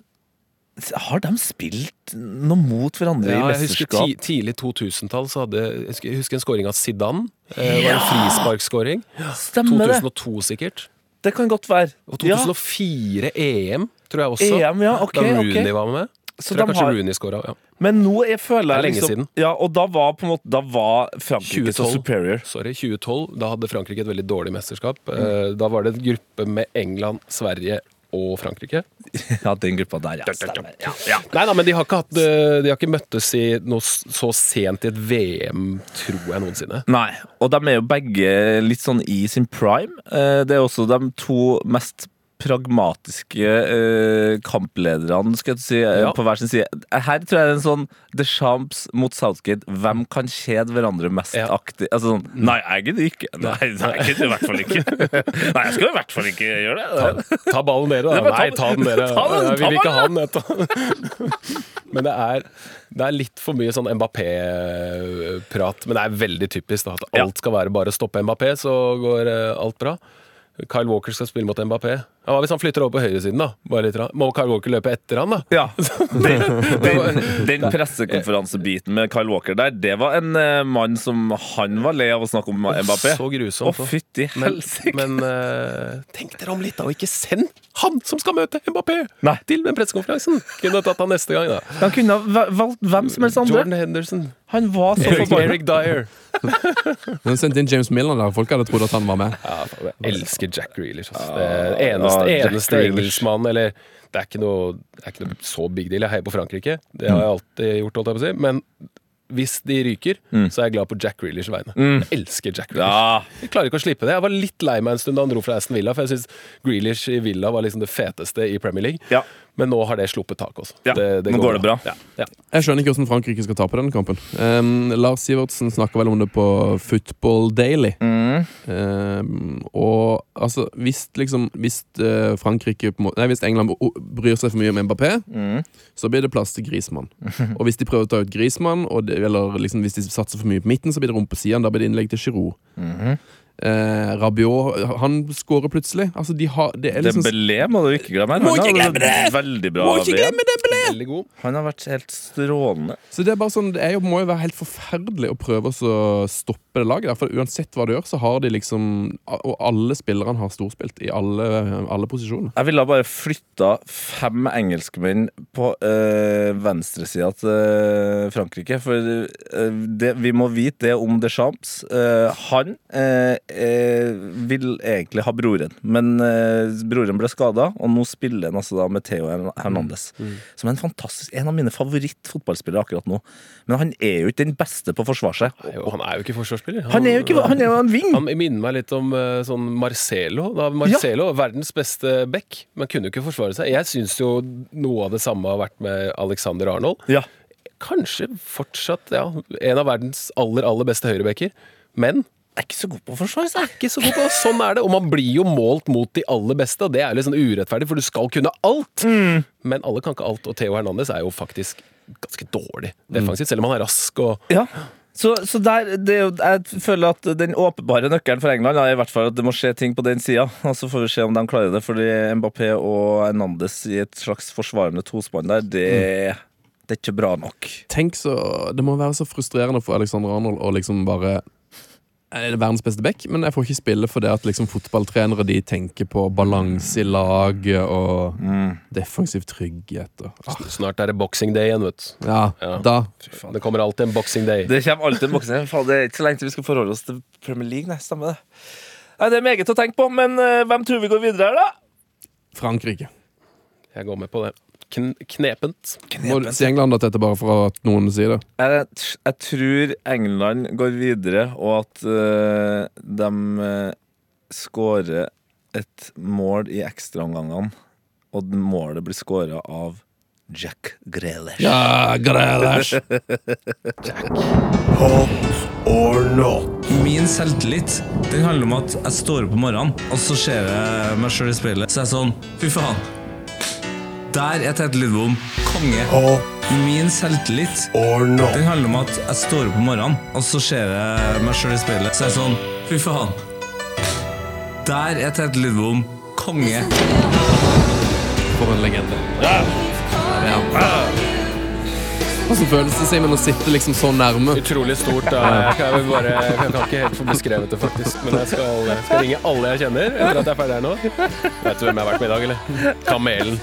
S3: har de spilt noe mot hverandre
S5: Ja,
S3: i
S5: jeg husker
S3: mesterskap?
S5: ti, Tidlig 2000-tall så hadde jeg husker, jeg husker en scoring av Zidane. Eh, det var en frisparkscoring.
S3: Ja, 2002, det.
S5: 2002 sikkert.
S3: Det kan godt være.
S5: Og
S3: Ja.
S5: 2004 EM, tror jeg også.
S3: EM, ja. Ok,
S5: da Rooney
S3: okay.
S5: var med.
S3: Så
S5: tror jeg kanskje
S3: har-
S5: Rooney skåra. Ja.
S3: Men nå jeg føler jeg
S5: er
S3: liksom. Ja, og da var på en måte Da var Frankrike så superior.
S5: Sorry, 2012. Da hadde Frankrike et veldig dårlig mesterskap.
S3: Mm.
S5: Eh, Da var det en gruppe med England, Sverige og Frankrike.
S3: Ja, den gruppa der, ja. Stemmer. Ja, ja.
S5: Nei da, men de har ikke, hatt, eh, de har ikke møttes i noe så sent i et VM, tror jeg noensinne.
S3: Nei, og de er jo begge litt sånn i sin prime. Eh, Det er også de to mest pragmatiske eh, kamplederne, skal jeg si, eh,
S5: Ja.
S3: på hver sin side. Her tror jeg det er en sånn Deschamps mot Southgate. Hvem kan kjede hverandre mest
S5: Ja.
S3: aktig? Altså sånn Nei, jeg gidder ikke. Nei, nei, jeg gidder i hvert fall ikke. Nei, jeg skal i hvert fall ikke gjøre det.
S5: Ta ballen dere, da.
S3: ta
S5: Nei, ta den dere.
S3: Ta den, ta vi
S5: vil ikke ha den. Men det er, det er litt for mye sånn Mbappé-prat. Men det er veldig typisk da, at alt skal være bare å stoppe Mbappé, så går eh, alt bra. Kyle Walker skal spille mot Mbappé. Ja, hva hvis han flytter over på høyresiden, da? Bare litt, rann. Må Kyle Walker løpe etter han, da?
S3: Ja. Den, den, den pressekonferansebiten med Kyle Walker der, det var en eh, mann som han var lei av å snakke om Mbappé.
S5: Så
S3: Å,
S5: grusomt. da.
S3: fytti
S5: Men,
S3: helsike!
S5: men eh, tenk dere om litt, da, og ikke send han som skal møte Mbappé
S3: Nei.
S5: til den pressekonferansen! Kunne tatt han neste gang, da.
S3: Han kunne ha va- valgt hvem som helst andre.
S5: Jordan Henderson.
S3: Han var så
S5: Eric,
S3: forbanna.
S5: Eric Dyer.
S4: Hun sendte inn James Milner der. Folk hadde trodd at han var med.
S5: Ja, jeg elsker Jack Grealish. ass. Det er eneste,
S3: ja, Jack
S5: eneste engelskmann Eller det er, ikke noe, det er ikke noe så big deal. Jeg heier på Frankrike. Det har jeg alltid gjort. holdt jeg på å si Men hvis de ryker, så er jeg glad på Jack Grealish vegne. Jeg elsker Jack Grealish.
S3: Ja.
S5: Jeg klarer ikke å slippe det. Jeg var litt lei meg en stund da han dro fra Aston Villa, for jeg syns Grealish i Villa var liksom det feteste i Premier League.
S3: Ja.
S5: Men nå har det sluppet tak også.
S3: Ja, nå går det bra.
S5: Ja, ja.
S4: Jeg skjønner ikke hvordan Frankrike skal tape denne kampen. Um, Lars Sivertsen snakka vel om det på Football Daily.
S3: Mm.
S4: Um, og altså, hvis liksom Hvis uh, Frankrike Nei, hvis England bryr seg for mye om Mbappé,
S3: Mm.
S4: så blir det plass til Grismann. og hvis de prøver å ta ut Grismann, og det, eller liksom hvis de satser for mye på midten, så blir det rom på siden. Da blir det innlegg til Giroud.
S3: Mhm.
S4: Eh, Rabiot han skårer plutselig. Altså, de har Det er liksom
S3: Dembélé må du ikke glemme.
S4: Må
S3: Han
S4: ikke glemme det!
S3: Veldig bra
S4: Må ikke glemme Dembélé!
S3: Han har vært helt strålende.
S4: Så det er bare sånn, det er jo, må jo være helt forferdelig å prøve å stoppe det laget. der, For uansett hva du gjør, så har de liksom Og alle spillerne har storspilt i alle, alle posisjoner.
S3: Jeg ville bare flytta fem engelskmenn på øh, venstresida til øh, Frankrike. For øh, det, vi må vite det om Deschamps. Øh, han øh, øh, vil egentlig ha broren, men eh, broren ble skada, og nå spiller han altså da med Theo Hernandez. Som er en fantastisk En av mine favorittfotballspillere akkurat nå. Men han er jo ikke den beste på å forsvare seg.
S5: Han er jo ikke forsvarsspiller.
S3: Han er jo ikke Han er jo en ving!
S5: Han minner meg litt om eh, sånn Marcelo. Da Marcelo, verdens beste back, men kunne jo ikke forsvare seg. Jeg syns jo noe av det samme har vært med Alexander Arnold.
S3: Ja.
S5: Kanskje fortsatt ja, en av verdens aller, aller beste høyrebacker. Men
S3: Er ikke så god på å forsvare seg.
S5: ikke så god på. Sånn er det. Og man blir jo målt mot de aller beste, og det er jo litt sånn urettferdig, for du skal kunne alt. Men alle kan ikke alt, og Theo Hernandez er jo faktisk ganske dårlig defensivt, selv om han er rask og
S3: Ja. Så, så der, det jeg føler at den åpenbare nøkkelen for England er i hvert fall at det må skje ting på den sida. Og så får vi se om de klarer det. Fordi Mbappé og Hernandez i et slags forsvarende tospann der, det, det er ikke bra nok.
S4: Tenk så, Det må være så frustrerende for Alexander Arnold å liksom bare er det verdens beste back, men jeg får ikke spille for det at liksom fotballtrenere de tenker på balanse i laget og defensiv trygghet. Og, ah,
S5: Snart er det boxing day igjen, vet du.
S4: ja,
S5: Ja.
S4: da
S5: Det kommer alltid en boxing day.
S3: Det kommer alltid en boxing Faen, Det er ikke så lenge til vi skal forholde oss til Premier League. Nei, stemmer det. Nei, Det er meget å tenke på, men eh, hvem tror vi går videre her, da?
S4: Frankrike.
S5: Jeg går med på det. Kn knepent.
S4: Må du si England at dette er bare for at noen sier det?
S3: Jeg, jeg tror England går videre, og at uh, de uh, skårer et mål i ekstraomgangene. Og målet blir skåra av Jack Grealish.
S4: Ja, Grealish!
S2: Or not.
S10: Min selvtillit den handler om at jeg står opp om morgenen, og så ser jeg meg sjøl i speilet. Så er jeg sånn Fy faen. Der er Tete Lidbom konge. Min selvtillit
S2: Or no.
S10: den handler om at jeg står opp om morgenen, og så ser jeg meg sjøl i speilet. Så er jeg sånn Fy faen. Der er Tete Lidbom konge.
S4: For en legende. Ja. Hvordan føles det Simon, å sitte liksom så nærme?
S5: Utrolig stort. Da. Jeg, kan bare, jeg kan ikke helt få beskrevet det, faktisk. Men jeg skal, jeg skal ringe alle jeg kjenner etter at jeg er ferdig her nå. Vet du hvem jeg har vært med i dag, eller? Kamelen.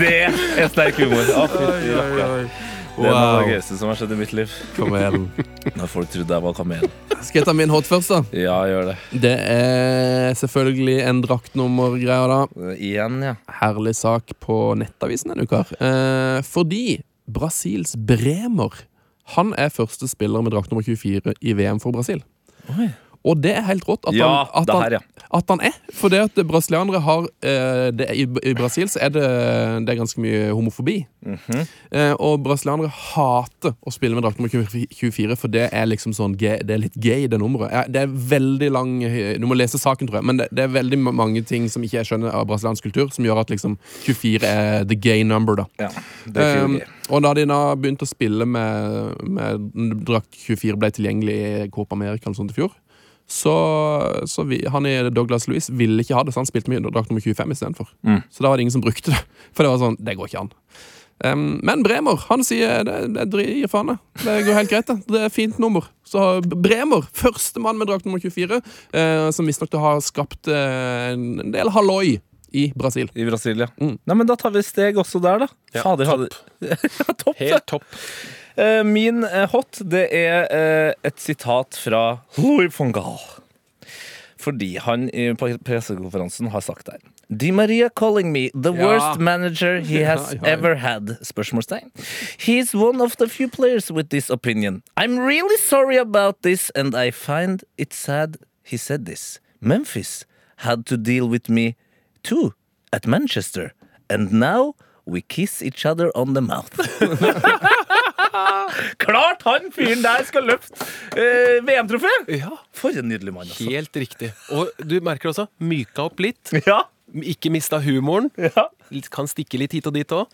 S3: Det er sterk humor. Rakkeren. Det er noe av det gøyeste som har skjedd i mitt liv.
S4: Kamelen.
S3: Når folk trodde jeg var kamel.
S4: Skal jeg ta min hot først, da?
S3: Ja, gjør det.
S4: Det er selvfølgelig en draktnummergreie, da.
S3: Igjen, ja.
S4: Herlig sak på Nettavisen denne uka. Eh, fordi Brasils Bremer Han er første spiller med drakt nummer 24 i VM for Brasil. Og det er helt rått at,
S3: Ja,
S4: han, at,
S3: det her, ja.
S4: at han er. For det at brasilianere har eh, det, i, I Brasil så er det, det er ganske mye homofobi.
S3: Mhm.
S4: eh, og brasilianere hater å spille med drakt nummer 24, for det er liksom sånn Det er litt gay, det nummeret. Ja, det er veldig lang Du må lese saken, tror jeg, men det, det er veldig mange ting som ikke jeg skjønner av brasiliansk kultur, som gjør at liksom 24 er the gay number, da.
S3: ja. Det er
S4: Um,
S3: um,
S4: og da de da begynte å spille med, med drakt 24 ble tilgjengelig i Copa America eller sånt i fjor, så, så vi, han i Douglas Louis ville ikke ha det, så han spilte med drakt nummer 25 istedenfor.
S3: Mm.
S4: Så da var det ingen som brukte det. For det var sånn, det går ikke an. Um, men Bremer han sier det, det gir faen. det. Går helt greit. Det Det er fint nummer. Så Bremer, førstemann med drakt nummer 24, uh, som visstnok har skapt uh, en del halloi i Brasil.
S3: I Brasil, ja.
S4: Mm.
S3: Nei, men da tar vi steg også der, da.
S5: Ja,
S3: Fader,
S5: topp.
S3: ja, topp.
S5: Helt topp.
S3: Eh, Min eh, hot, det er eh, et sitat fra Louis von Gaal. Fordi han på pressekonferansen har sagt der Di Maria calling me the
S4: Ja.
S3: worst manager he has
S4: Ja, ja.
S3: ever had. Spørsmålstegn. He's one of the few players with this opinion. I'm really sorry about this, and I find it sad he said this. Memphis had to deal with me too at Manchester, and now we kiss each other on the mouth. Klart han fyren der skal løfte eh, VM-trofé!
S5: Ja,
S3: For en nydelig mann, altså.
S5: helt riktig. Og du merker også, myka opp litt.
S3: Ja,
S5: Ikke mista humoren.
S3: ja.
S5: Kan stikke litt hit og dit òg.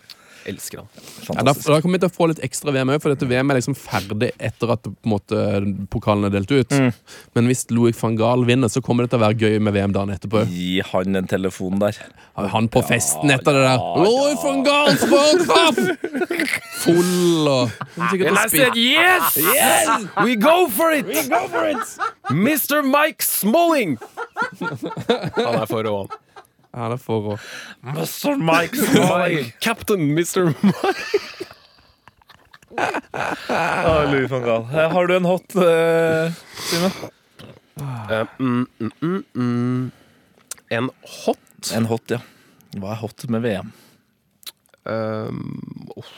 S5: Elsker han.
S4: Ja, da, da kommer vi til å få litt ekstra VM òg, for dette VM er liksom ferdig etter at på måte, pokalen er delt ut. Men hvis Louis van Gaal vinner, så kommer det til å være gøy med VM dagen etterpå.
S3: Gi han en telefon der.
S4: Han på festen etter det der. Louis van Gaals World Full og
S5: And
S4: yes!
S5: I
S4: å spille-
S5: said yes! We go for it! Mr. Mike Smalling! Han er for rå, han.
S4: Det er for å
S3: Mr. Mike Smalling.
S5: Captain Mr. Mike.
S3: Ah, Louis van Gaal. Eh, Har du en hot, eh, Simen?
S5: Eh, mm, mm, mm, mm. En hot
S3: En hot, ja. Hva er hot med VM?
S5: um, uff,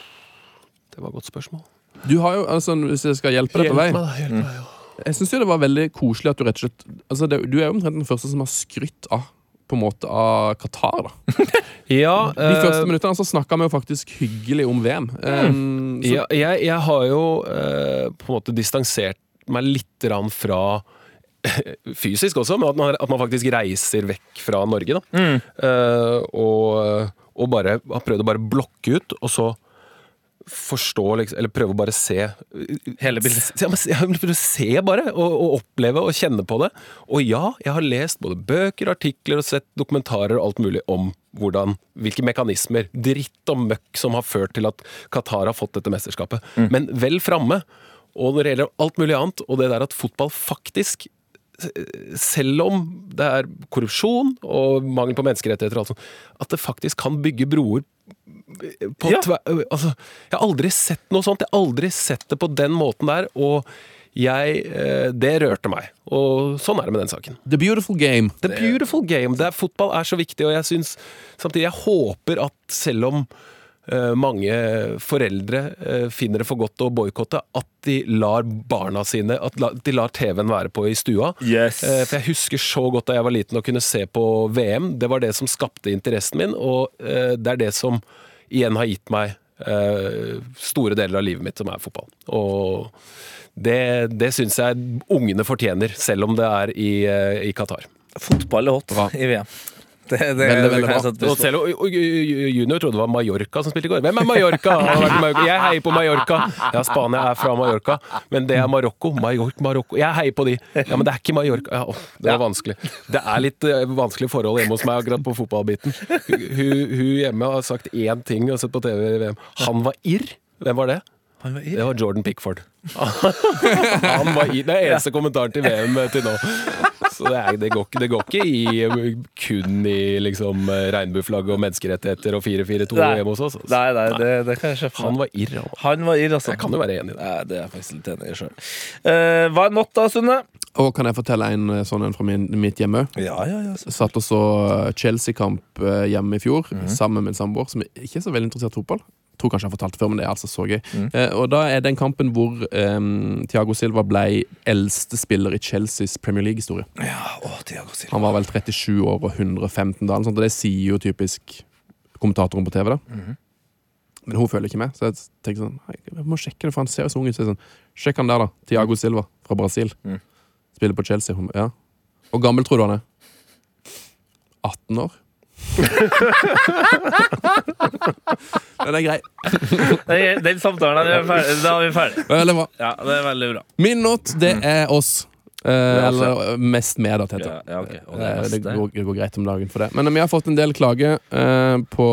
S5: Det var et godt spørsmål.
S4: Du har jo, altså, Hvis jeg skal hjelpe deg på vei
S5: da. Hjelp meg, ja.
S4: Jeg syns det var veldig koselig at du rett og slett altså, det, Du er jo omtrent den første som har skrytt av på en måte av Qatar. da
S5: Ja,
S4: De
S5: eh,
S4: første minuttene så snakka vi jo faktisk hyggelig om VM. Um,
S5: ja, jeg, jeg har jo eh, på en måte distansert meg litt fra Fysisk også, men at man, at man faktisk reiser vekk fra Norge. Da. Eh, og, og bare har prøvd å bare blokke ut, og så forstå, liksom, eller prøve å bare se
S3: Hele bildet.
S5: Ja, men prøve å se bare, og, og oppleve og kjenne på det. Og ja, jeg har lest både bøker, artikler og sett dokumentarer og alt mulig om hvordan, hvilke mekanismer, dritt og møkk som har ført til at Qatar har fått dette mesterskapet. Men vel framme. Og når det gjelder alt mulig annet, og det der at fotball faktisk selv om det er korrupsjon og mangel på menneskerettigheter, og alt sånt, at det faktisk kan bygge broer
S3: Ja.
S5: altså, Jeg har aldri sett noe sånt. Jeg har aldri sett det på den måten der. Og Jeg, det rørte meg, og sånn er det med den saken.
S4: The beautiful game.
S5: The beautiful game. Det er, fotball er så viktig, og jeg syns samtidig Jeg håper at selv om mange foreldre eh, finner det for godt å boikotte, at de lar barna sine At de lar TV-en være på i stua.
S3: Yes.
S5: Eh, for jeg husker så godt da jeg var liten og kunne se på VM. Det var det som skapte interessen min, og eh, det er det som igjen har gitt meg eh, store deler av livet mitt, som er fotball. Og det, det syns jeg ungene fortjener, selv om det er i, eh, i Qatar.
S3: Fotball er hot
S4: Bra.
S3: i VM. Det, det,
S4: Veldig, veldig bra.
S5: Og selv, og, og, junior trodde det var Mallorca som spilte i går. Hvem er Mallorca? Jeg heier på Mallorca. Ja, Spania er fra Mallorca, men det er Marokko. Mallorca, Marokko. Jeg heier på de. Ja, men det er ikke Mallorca. Ja, det var vanskelig. Det er litt uh, vanskelig forhold hjemme hos meg akkurat på fotballbiten. Hun, hun hjemme har sagt én ting og sett på TV i VM. Han var irr. Hvem var det? Det var Jordan Pickford. Han var irr. Det er eneste kommentaren til VM til nå. Så det, er, det, går, ikke- det går ikke i, kun i liksom regnbueflagg og menneskerettigheter og 4-4-2 hjemme hos oss. altså.
S3: Nei, nei, det, det kan jeg for
S5: Han var irr. han.
S3: Han var irr, altså.
S5: Jeg kan jo være enig i det.
S3: Nei, det er jeg faktisk litt enig i sjøl. Uh, hva er not, da, Sunne?
S4: Og kan jeg fortelle en eh, sånn en fra min, mitt hjemme?
S3: Ja, ja, ja.
S4: Satt og så Chelsea-kamp eh, hjemme i fjor sammen med en samboer som ikke er så veldig interessert i fotball. Tror kanskje jeg har fortalt det før, men det er altså så gøy. Eh, og da er den kampen hvor eh, Thiago Silva ble eldste spiller i Chelseas Premier League-historie.
S3: ja å, Thiago Silva.
S4: Han var vel 37 år og 115 da, og det sier jo typisk kommentatoren på TV. da Men hun følger ikke med, så jeg tenker sånn Jeg må sjekke det, for han ser jo så ung ut. Så sånn, Sjekk han der, da. Thiago Silva fra Brasil. Spiller på Chelsea. Hun, ja. Hvor gammel tror du han er? 18 år? Den er grei.
S3: Den, den samtalen er ferdig. Da er vi ferdig.
S4: Veldig bra.
S3: Ja, det er veldig bra.
S4: Min not, det er oss. Eh, eller mest med, da, Tete.
S3: Ja, ja, okay. Det
S4: Eh, det,
S3: det.
S4: går, det går greit om dagen for det. Men eh, vi har fått en del klager eh, på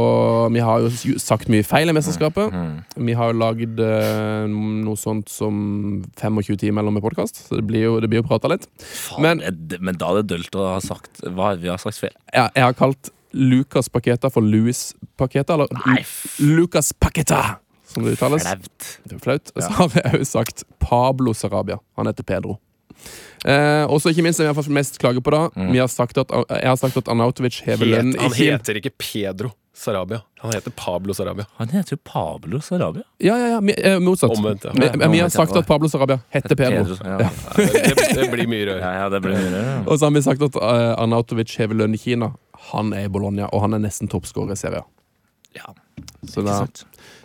S4: Vi har jo sagt mye feil i mesterskapet.
S3: Mm.
S4: Vi har jo lagd eh, noe sånt som 25 timer mellom med podkast, så det blir jo, det blir jo prata litt.
S3: Men,
S4: Men-
S3: men da er det dølt å ha sagt hva vi har sagt feil.
S4: Ja, jeg har kalt Lucas Paketa for Louis Paketa, eller
S3: Nei,
S4: Lucas Paketa, som det uttales.
S3: Flaut.
S4: Det er flaut. Ja. så har jeg jo sagt Pablo Sarabia. Han heter Pedro. Eh, og så ikke minst, jeg har fått mest klage på da Vi har sagt at, Jeg har sagt at Arnautovic hever lønn
S5: han heter ikke Pedro Sarabia. Han heter Pablo Sarabia.
S3: Han heter jo Pablo Sarabia.
S4: Ja, ja, ja, mi- eh, motsatt.
S5: Omvendt, ja.
S4: Vi,
S3: Ja,
S4: vi har sagt at Pablo Sarabia heter Pedro.
S3: Pedro, ja.
S4: Ja.
S5: Det, det blir mye rør.
S3: Ja, ja, det blir mye rør.
S4: Og så har vi sagt at uh, Arnautovic hever lønn i Kina. Han er i Bologna, og han er nesten toppskårer i serien.
S3: Ja,
S4: Så, da,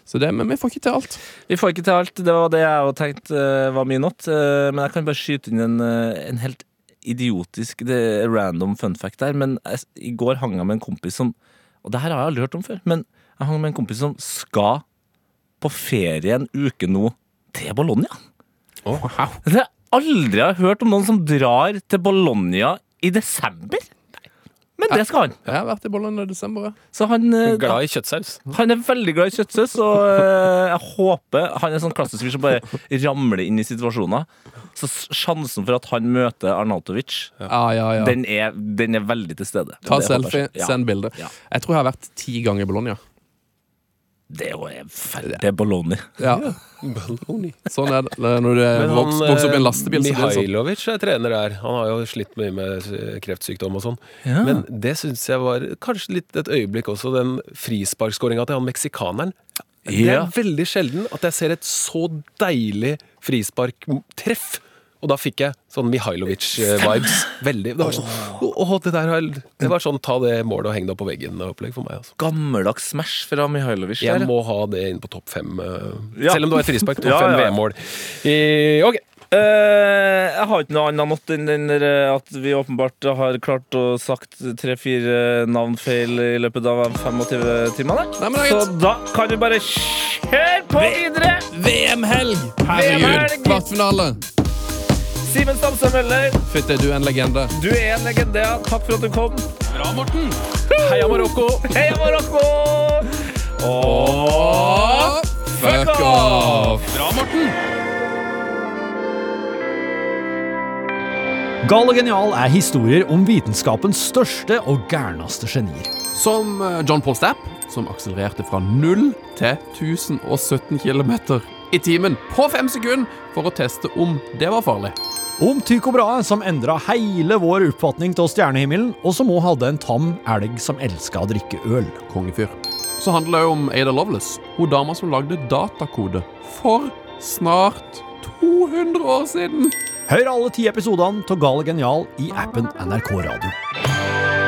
S4: så det, men vi får ikke til alt.
S3: Vi får ikke til alt. Det var det jeg også tenkte eh, var min not. eh, men jeg kan bare skyte inn en, eh, en helt idiotisk random fun fact der. Men jeg, i går hang jeg med en kompis som Og det her har jeg aldri hørt om før. Men jeg hang med en kompis som skal på ferie en uke nå til Bologna.
S4: Wow.
S3: Det har jeg aldri hørt om noen som drar til Bologna i desember. Men det skal han.
S4: Jeg har vært i bollen i desember.
S3: Så han, eh,
S5: Glad i kjøttsaus.
S3: han er veldig glad i kjøttsaus, og eh, jeg håper Han er en sånn klassisk fyr som bare ramler inn i situasjoner. Så s- sjansen for at han møter Arnautovic,
S4: Ja, ja, ja.
S3: den, er, den er veldig til stede.
S4: Ta
S3: Det håper
S4: selfie.
S3: Ja.
S4: send bilde.
S3: Ja.
S4: Jeg tror jeg har vært ti ganger i Bologna.
S3: Det er jo ferdig. Det er Bologna.
S4: Ja. Sånn er det når du vokser, opp i en lastebil. Sånn.
S5: Mihailovic er trener der. Han har jo slitt mye med kreftsykdom og sånn.
S3: Ja.
S5: Men det syns jeg var kanskje litt et øyeblikk også, den frisparkskåringa til han meksikaneren. Det
S3: Ja.
S5: er veldig sjelden at jeg ser et så deilig frisparktreff. Og da fikk jeg sånn Mihailovic-vibes. Veldig. Det var sånn, åh, det, der, det var sånn ta det målet og heng det opp på veggen-opplegg for meg. Altså.
S3: Gammeldags smash fra Mihailovic.
S5: Jeg
S3: der.
S5: må ha det inn på topp fem, eh,
S3: Ja.
S5: selv om det var et frispark. Topp
S3: Ja,
S5: fem. VM-mål. Ok.
S3: Eh, jeg har ikke noe annet enn den der, eh, at vi åpenbart har klart å sagt tre-fire navn feil i løpet av 25 timer.
S4: er
S3: Så da kan vi bare kjøre på videre!
S4: VM-helg! Herregud!
S3: VM-helg!
S4: Kvartfinale!
S3: Simen Stamsø Møller,
S4: Fytti, du er en legende.
S3: du er en legende. ja. Takk for at du kom. Bra, Morten.
S5: Heia Marokko!
S3: Heia Marokko! Og
S4: Fuck off!
S11: Bra, Gal og genial er historier om vitenskapens største og gærneste genier.
S4: Som eh, John Paul Stapp, som akselererte fra 0 til 1017 km i timen på fem sekunder for å teste om det var farlig.
S11: Om Tycho Brahe, som endra hele vår oppfatning av stjernehimmelen, og som òg hadde en tam elg som elska å drikke øl.
S4: Kongefyr. Så handler det om Ada Lovelace, hun dama som lagde datakode for snart 200 år siden.
S11: Hør alle ti episodene av Gal og genial i appen NRK Radio.